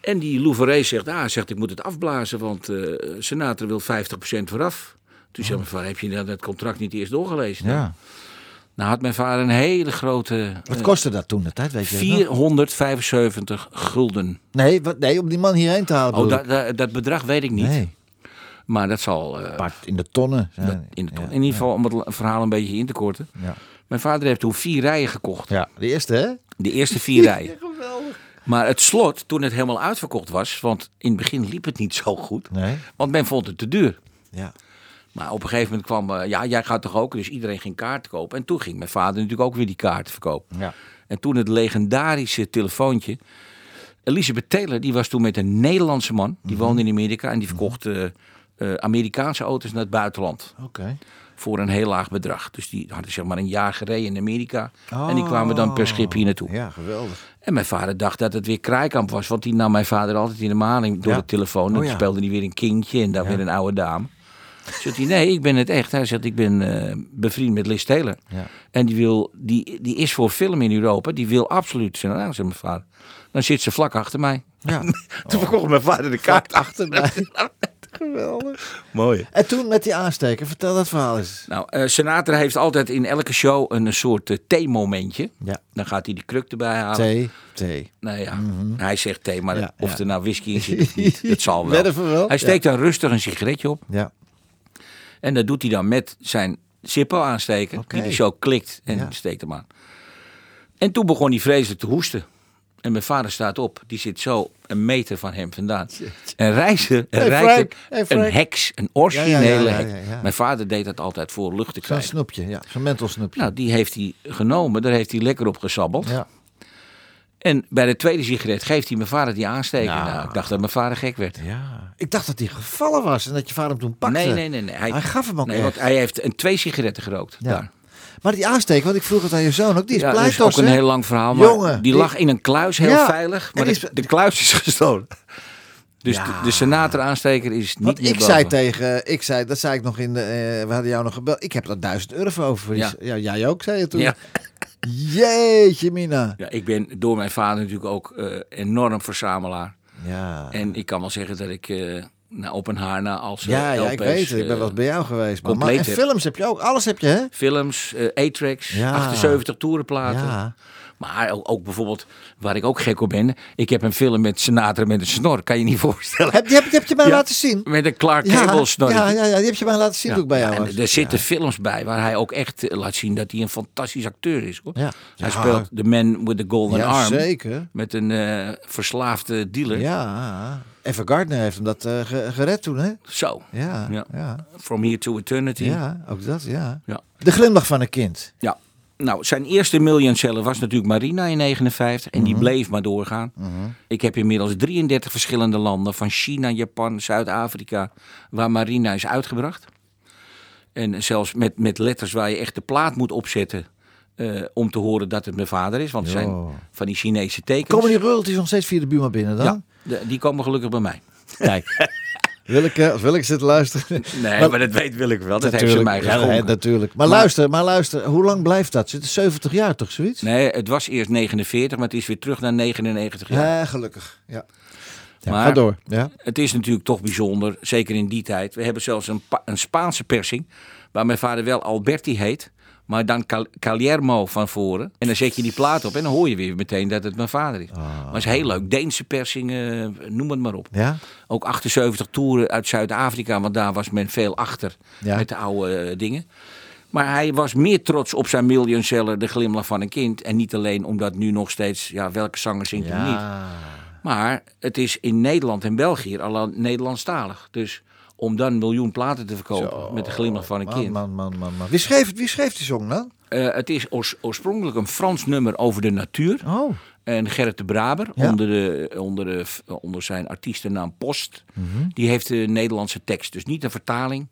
Speaker 6: En die Lou van Rees zegt, ah, zegt, ik moet het afblazen, want eh Sinatra wil 50% vooraf. Toen zei mijn vader, heb je dat het contract niet eerst doorgelezen?
Speaker 2: Oh. Ja.
Speaker 6: Nou had mijn vader een hele grote...
Speaker 2: Wat
Speaker 6: eh,
Speaker 2: kostte dat toen de tijd, weet je? dat nog?
Speaker 6: 475 gulden.
Speaker 2: Nee, wat, nee, om die man hierheen te halen.
Speaker 6: Oh, dat, dat, dat bedrag weet ik niet.
Speaker 2: Nee,
Speaker 6: Maar dat zal...
Speaker 2: apart in de tonnen.
Speaker 6: dat- in, de ton-
Speaker 2: Ja,
Speaker 6: in ieder geval, om het verhaal een beetje in te korten.
Speaker 2: Ja.
Speaker 6: Mijn vader heeft toen vier rijen gekocht.
Speaker 2: ja, de eerste, hè?
Speaker 6: De eerste vier rijen.
Speaker 2: Geweldig.
Speaker 6: Maar het slot, toen het helemaal uitverkocht was... want in het begin liep het niet zo goed...
Speaker 2: Nee,
Speaker 6: want men vond het te duur.
Speaker 2: ja.
Speaker 6: Maar op een gegeven moment kwam, eh, ja, jij gaat toch ook? Dus iedereen ging kaarten kopen. En toen ging mijn vader natuurlijk ook weer die kaarten verkopen.
Speaker 2: Ja.
Speaker 6: En toen het legendarische telefoontje. Elizabeth Taylor, die was toen met een Nederlandse man. Die
Speaker 2: Mhm.
Speaker 6: woonde in Amerika en die verkocht eh, eh, Amerikaanse auto's naar het buitenland.
Speaker 2: Oké.
Speaker 6: Voor een heel laag bedrag. Dus die hadden zeg maar een jaar gereden in Amerika. en die kwamen dan per schip hier naartoe.
Speaker 2: Oh. Ja, geweldig.
Speaker 6: En mijn vader dacht dat het weer kraaikamp was. Want die nam mijn vader altijd in de maling door
Speaker 2: Ja.
Speaker 6: de telefoon. En
Speaker 2: Oh, ja.
Speaker 6: speelde hij weer een kindje en dan weer een oude dame. Zegt hij, nee, ik ben het echt. Hij zegt, ik ben eh, bevriend met Liz Taylor.
Speaker 2: Ja.
Speaker 6: En die, wil, die, die is voor film in Europa. Die wil absoluut zijn naam, zegt mijn vader. Dan zit ze vlak achter mij.
Speaker 2: Ja.
Speaker 6: Toen verkocht mijn vader de kaart
Speaker 2: achter mij. Geweldig.
Speaker 6: Mooi.
Speaker 2: En toen met die aansteker, vertel dat verhaal eens.
Speaker 6: Nou, eh Sinatra heeft altijd in elke show een, soort eh, theemomentje.
Speaker 2: Ja.
Speaker 6: Dan gaat hij die kruk erbij halen.
Speaker 2: Thee, thee.
Speaker 6: Nou ja, hij zegt thee, maar
Speaker 2: Ja,
Speaker 6: of
Speaker 2: ja.
Speaker 6: er nou whisky in zit of niet, dat zal wel. Hij steekt dan rustig een sigaretje op.
Speaker 2: Ja.
Speaker 6: En dat doet hij dan met zijn Zippo aansteken. Die hij zo klikt en
Speaker 2: Ja.
Speaker 6: steekt hem aan. En toen begon hij vreselijk te hoesten. En mijn vader staat op. Die zit zo een meter van hem vandaan. En
Speaker 2: Hey, Hey, Frank.
Speaker 6: een heks, een originele
Speaker 2: Ja, ja,
Speaker 6: heks. Mijn vader deed dat altijd voor lucht te
Speaker 2: Zo'n
Speaker 6: krijgen.
Speaker 2: snoepje, ja. Zo'n mentelsnoepje.
Speaker 6: Nou, die heeft hij genomen. Daar heeft hij lekker op gesabbeld.
Speaker 2: ja.
Speaker 6: En bij de tweede sigaret geeft hij mijn vader die aansteken.
Speaker 2: Nou.
Speaker 6: Nou, ik dacht dat mijn vader gek werd.
Speaker 2: ja. Ik dacht dat hij gevallen was en dat je vader hem toen pakte.
Speaker 6: Nee, nee, nee. nee.
Speaker 2: Hij gaf hem ook
Speaker 6: nee,
Speaker 2: echt.
Speaker 6: want hij heeft een twee sigaretten gerookt.
Speaker 2: Ja.
Speaker 6: Daar.
Speaker 2: Maar die aansteker, want ik vroeg het aan je zoon ook, die is
Speaker 6: Ja, dat is ook een
Speaker 2: hè?
Speaker 6: heel lang verhaal. Maar
Speaker 2: Jongen,
Speaker 6: die
Speaker 2: die-
Speaker 6: lag in een kluis, heel
Speaker 2: Ja,
Speaker 6: veilig. Maar de,
Speaker 2: is-
Speaker 6: de kluis is gestolen. Dus
Speaker 2: Ja.
Speaker 6: de, de Sinatra-aansteker is niet
Speaker 2: Want ik zei tegen, ik zei, dat zei ik nog in de, eh, we hadden jou nog gebeld. Ik heb daar duizend euro voor over.
Speaker 6: Ja.
Speaker 2: Ja. jij ook, zei je toen.
Speaker 6: Ja.
Speaker 2: Jeetje, Mina.
Speaker 6: Ja, ik ben door mijn vader natuurlijk ook eh, enorm verzamelaar.
Speaker 2: Ja.
Speaker 6: En ik kan wel zeggen dat ik eh nou, op een haar na als eh,
Speaker 2: ja, ja, ik weet het. Ik ben wel eens bij jou geweest. Maar, en films heb je ook. Alles heb je, hè?
Speaker 6: Films, A-tracks,
Speaker 2: Ja.
Speaker 6: 78 toerenplaten.
Speaker 2: Ja.
Speaker 6: Maar ook, ook bijvoorbeeld, waar ik ook gek op ben. Ik heb een film met Sinatra met een snor. Kan je niet voorstellen.
Speaker 2: Heb, die heb, die heb je mij
Speaker 6: Ja.
Speaker 2: laten zien.
Speaker 6: Met een Clark
Speaker 2: Ja,
Speaker 6: Gable snor.
Speaker 2: ja, ja, ja, die heb je mij laten zien ik bij jou
Speaker 6: en er zitten films bij waar hij ook echt eh, laat zien dat hij een fantastisch acteur is. Hoor.
Speaker 2: Ja.
Speaker 6: Hij
Speaker 2: Ja.
Speaker 6: speelt The Man with the Golden
Speaker 2: Ja,
Speaker 6: Arm.
Speaker 2: zeker.
Speaker 6: Met een eh, verslaafde dealer.
Speaker 2: Ja. Eva Gardner heeft hem dat eh, ge- gered toen, hè?
Speaker 6: Zo.
Speaker 2: Ja, ja.
Speaker 6: Ja.
Speaker 2: ja.
Speaker 6: From Here to Eternity.
Speaker 2: ook dat, ja.
Speaker 6: Ja.
Speaker 2: De glimlach van een kind.
Speaker 6: Ja. Nou, zijn eerste miljoenseller was natuurlijk Marina in 59 en die bleef maar doorgaan. Ik heb inmiddels 33 verschillende landen, van China, Japan, Zuid-Afrika, waar Marina is uitgebracht. En zelfs met, met letters waar je echt de plaat moet opzetten eh, om te horen dat het mijn vader is. Want het zijn van die Chinese tekens.
Speaker 2: Komen die royalties nog steeds via de buurman binnen dan?
Speaker 6: Ja, de- die komen gelukkig bij mij.
Speaker 2: Kijk. Willeke, als Willeke zit te luisteren.
Speaker 6: Nee, maar, dat weet wil ik wel. Dat heeft ze mij
Speaker 2: ja,
Speaker 6: geschonken.
Speaker 2: natuurlijk. Maar,
Speaker 6: Maar-
Speaker 2: luister, maar luister. Hoe lang blijft dat? Zit er 70 jaar toch zoiets?
Speaker 6: Nee, het was eerst 49, maar het is weer terug naar 99 jaar.
Speaker 2: Ja, gelukkig. Ja. Ja,
Speaker 6: Maar-
Speaker 2: ga door. Ja.
Speaker 6: Het is natuurlijk toch bijzonder, zeker in die tijd. We hebben zelfs een, een Spaanse persing, waar mijn vader wel Alberti heet, maar dan Cal- Calermo van voren. En dan zet je die plaat op en dan hoor je weer meteen dat het mijn vader is. Maar het is heel leuk. Deense persing, eh, noem het maar op.
Speaker 2: Ja?
Speaker 6: Ook 78 toeren uit Zuid-Afrika, want daar was men veel achter
Speaker 2: Ja.
Speaker 6: met de oude eh, dingen. Maar hij was meer trots op zijn miljoenseller, De Glimlach van een Kind. En niet alleen omdat nu nog steeds, ja, welke zanger zingt hem niet. Maar het is in Nederland en België al Nederlandstalig. Dus om dan een miljoen platen te verkopen met de glimlach van een
Speaker 2: Man,
Speaker 6: kind.
Speaker 2: man, man, man, man. Wie schreef? Wie schreef die song dan?
Speaker 6: Eh, het is oors- oorspronkelijk een Frans nummer over de natuur.
Speaker 2: Oh.
Speaker 6: En Gerrit de Braber,
Speaker 2: Ja.
Speaker 6: onder, de, onder, de, onder zijn artiestennaam Post,
Speaker 2: Mhm.
Speaker 6: die heeft de Nederlandse tekst. Dus niet een vertaling.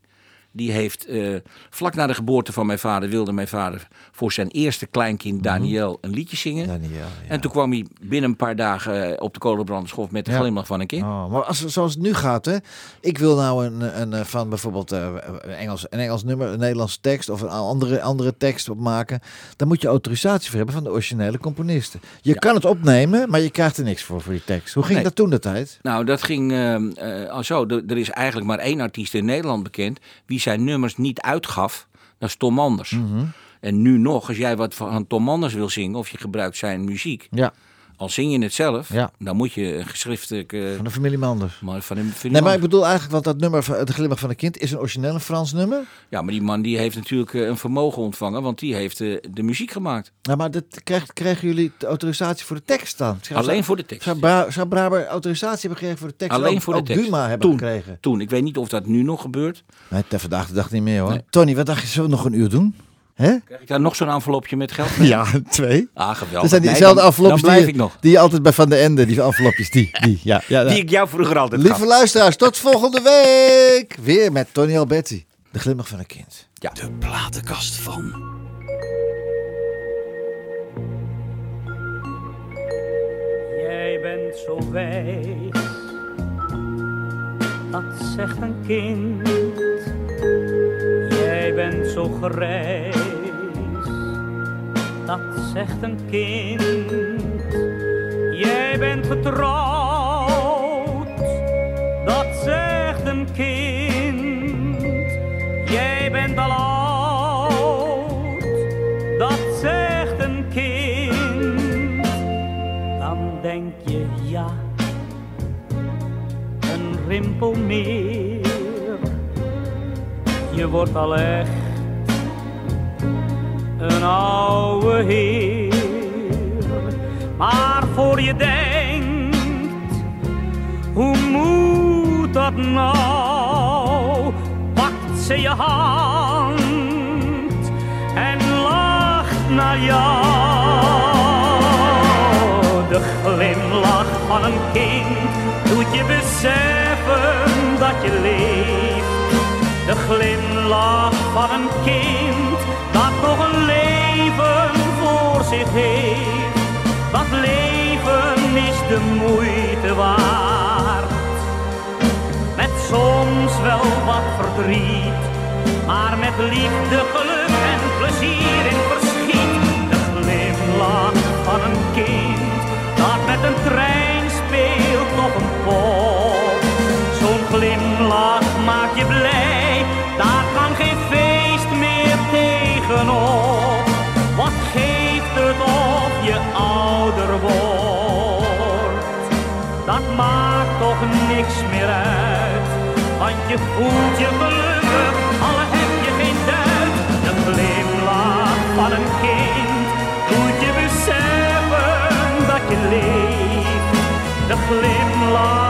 Speaker 6: Die heeft, eh, vlak na de geboorte van mijn vader, wilde mijn vader voor zijn eerste kleinkind Daniel een liedje zingen.
Speaker 2: Mhm. Daniel, ja.
Speaker 6: En toen kwam hij binnen een paar dagen eh, op de kolenbranderschof met de
Speaker 2: Ja.
Speaker 6: glimlach van een kind.
Speaker 2: Oh, maar als, zoals het nu gaat, hè. Ik wil nou een, een, eh, van bijvoorbeeld een, Engels, een Engels nummer, een Nederlandse tekst of een andere, andere tekst opmaken. Dan moet je autorisatie voor hebben van de originele componisten. Je kan het opnemen, maar je krijgt er niks voor, voor die tekst. Hoe ging
Speaker 6: Nee.
Speaker 2: dat toen de tijd?
Speaker 6: Nou, dat ging eh, eh, al zo. Er er is eigenlijk maar één artiest in Nederland bekend wie zijn nummers niet uitgaf. Dat is Tom Anders.
Speaker 2: Mhm.
Speaker 6: En nu nog, als jij wat van Tom Anders wil zingen of je gebruikt zijn muziek,
Speaker 2: Ja,
Speaker 6: al zing je het zelf,
Speaker 2: Ja.
Speaker 6: dan moet je een geschriftelijk. eh,
Speaker 2: van de familie Manders.
Speaker 6: maar van van die
Speaker 2: Nee, maar ik bedoel eigenlijk, want dat nummer, van De Glimlach van een Kind, is een origineel Frans nummer.
Speaker 6: Ja, maar die man die heeft natuurlijk eh, een vermogen ontvangen, want die heeft eh, de muziek gemaakt.
Speaker 2: Ja, maar dat krijgt, krijgen jullie de autorisatie voor de tekst dan? Zou-
Speaker 6: Alleen voor de tekst.
Speaker 2: Zou, Bra zou Braber autorisatie hebben gekregen voor de tekst?
Speaker 6: Alleen
Speaker 2: Ook-
Speaker 6: voor de tekst.
Speaker 2: Duma hebben
Speaker 6: Toen.
Speaker 2: gekregen?
Speaker 6: Toen, ik weet niet of dat nu nog gebeurt.
Speaker 2: Nee, ter vandaag de dag niet meer hoor.
Speaker 6: Nee.
Speaker 2: Tony, wat dacht je, zullen we nog een uur doen? Hè?
Speaker 6: Krijg ik daar nog zo'n envelopje met geld?
Speaker 2: Ja, twee.
Speaker 6: Ah, geweldig.
Speaker 2: Dat zijn diezelfde envelopjes
Speaker 6: Dan blijf
Speaker 2: die,
Speaker 6: ik nog.
Speaker 2: die je altijd bij Van de Ende, die envelopjes, die. die ja, ja, ja.
Speaker 6: Die ik jou vroeger altijd
Speaker 2: Lieve
Speaker 6: gaf.
Speaker 2: luisteraars, tot volgende week. Weer met Tony Alberti. De glimlach van een kind.
Speaker 6: Ja.
Speaker 1: De platenkast van.
Speaker 5: Jij bent zo wijs, dat zegt een kind. Jij bent zo grijs, dat zegt een kind. Jij bent getrouwd, dat zegt een kind. Jij bent al oud, dat zegt een kind dan denk je ja, een rimpel meer. Je wordt al echt een oude heer. Maar voor je denkt, hoe moet dat nou? Pakt ze je hand en lacht naar jou. De glimlach van een kind doet je beseffen dat je leeft. De glimlach van een kind dat nog een leven voor zich heeft. Dat leven is de moeite waard. Met soms wel wat verdriet, maar met liefde, geluk en plezier in verschiet. De glimlach van een kind dat met een trein speelt op een pop. Zo'n glimlach maakt je blij, je voelt je gelukkig, al heb je geen duit. De glimlach van een kind moet je beseffen dat je leeft. De glimlach.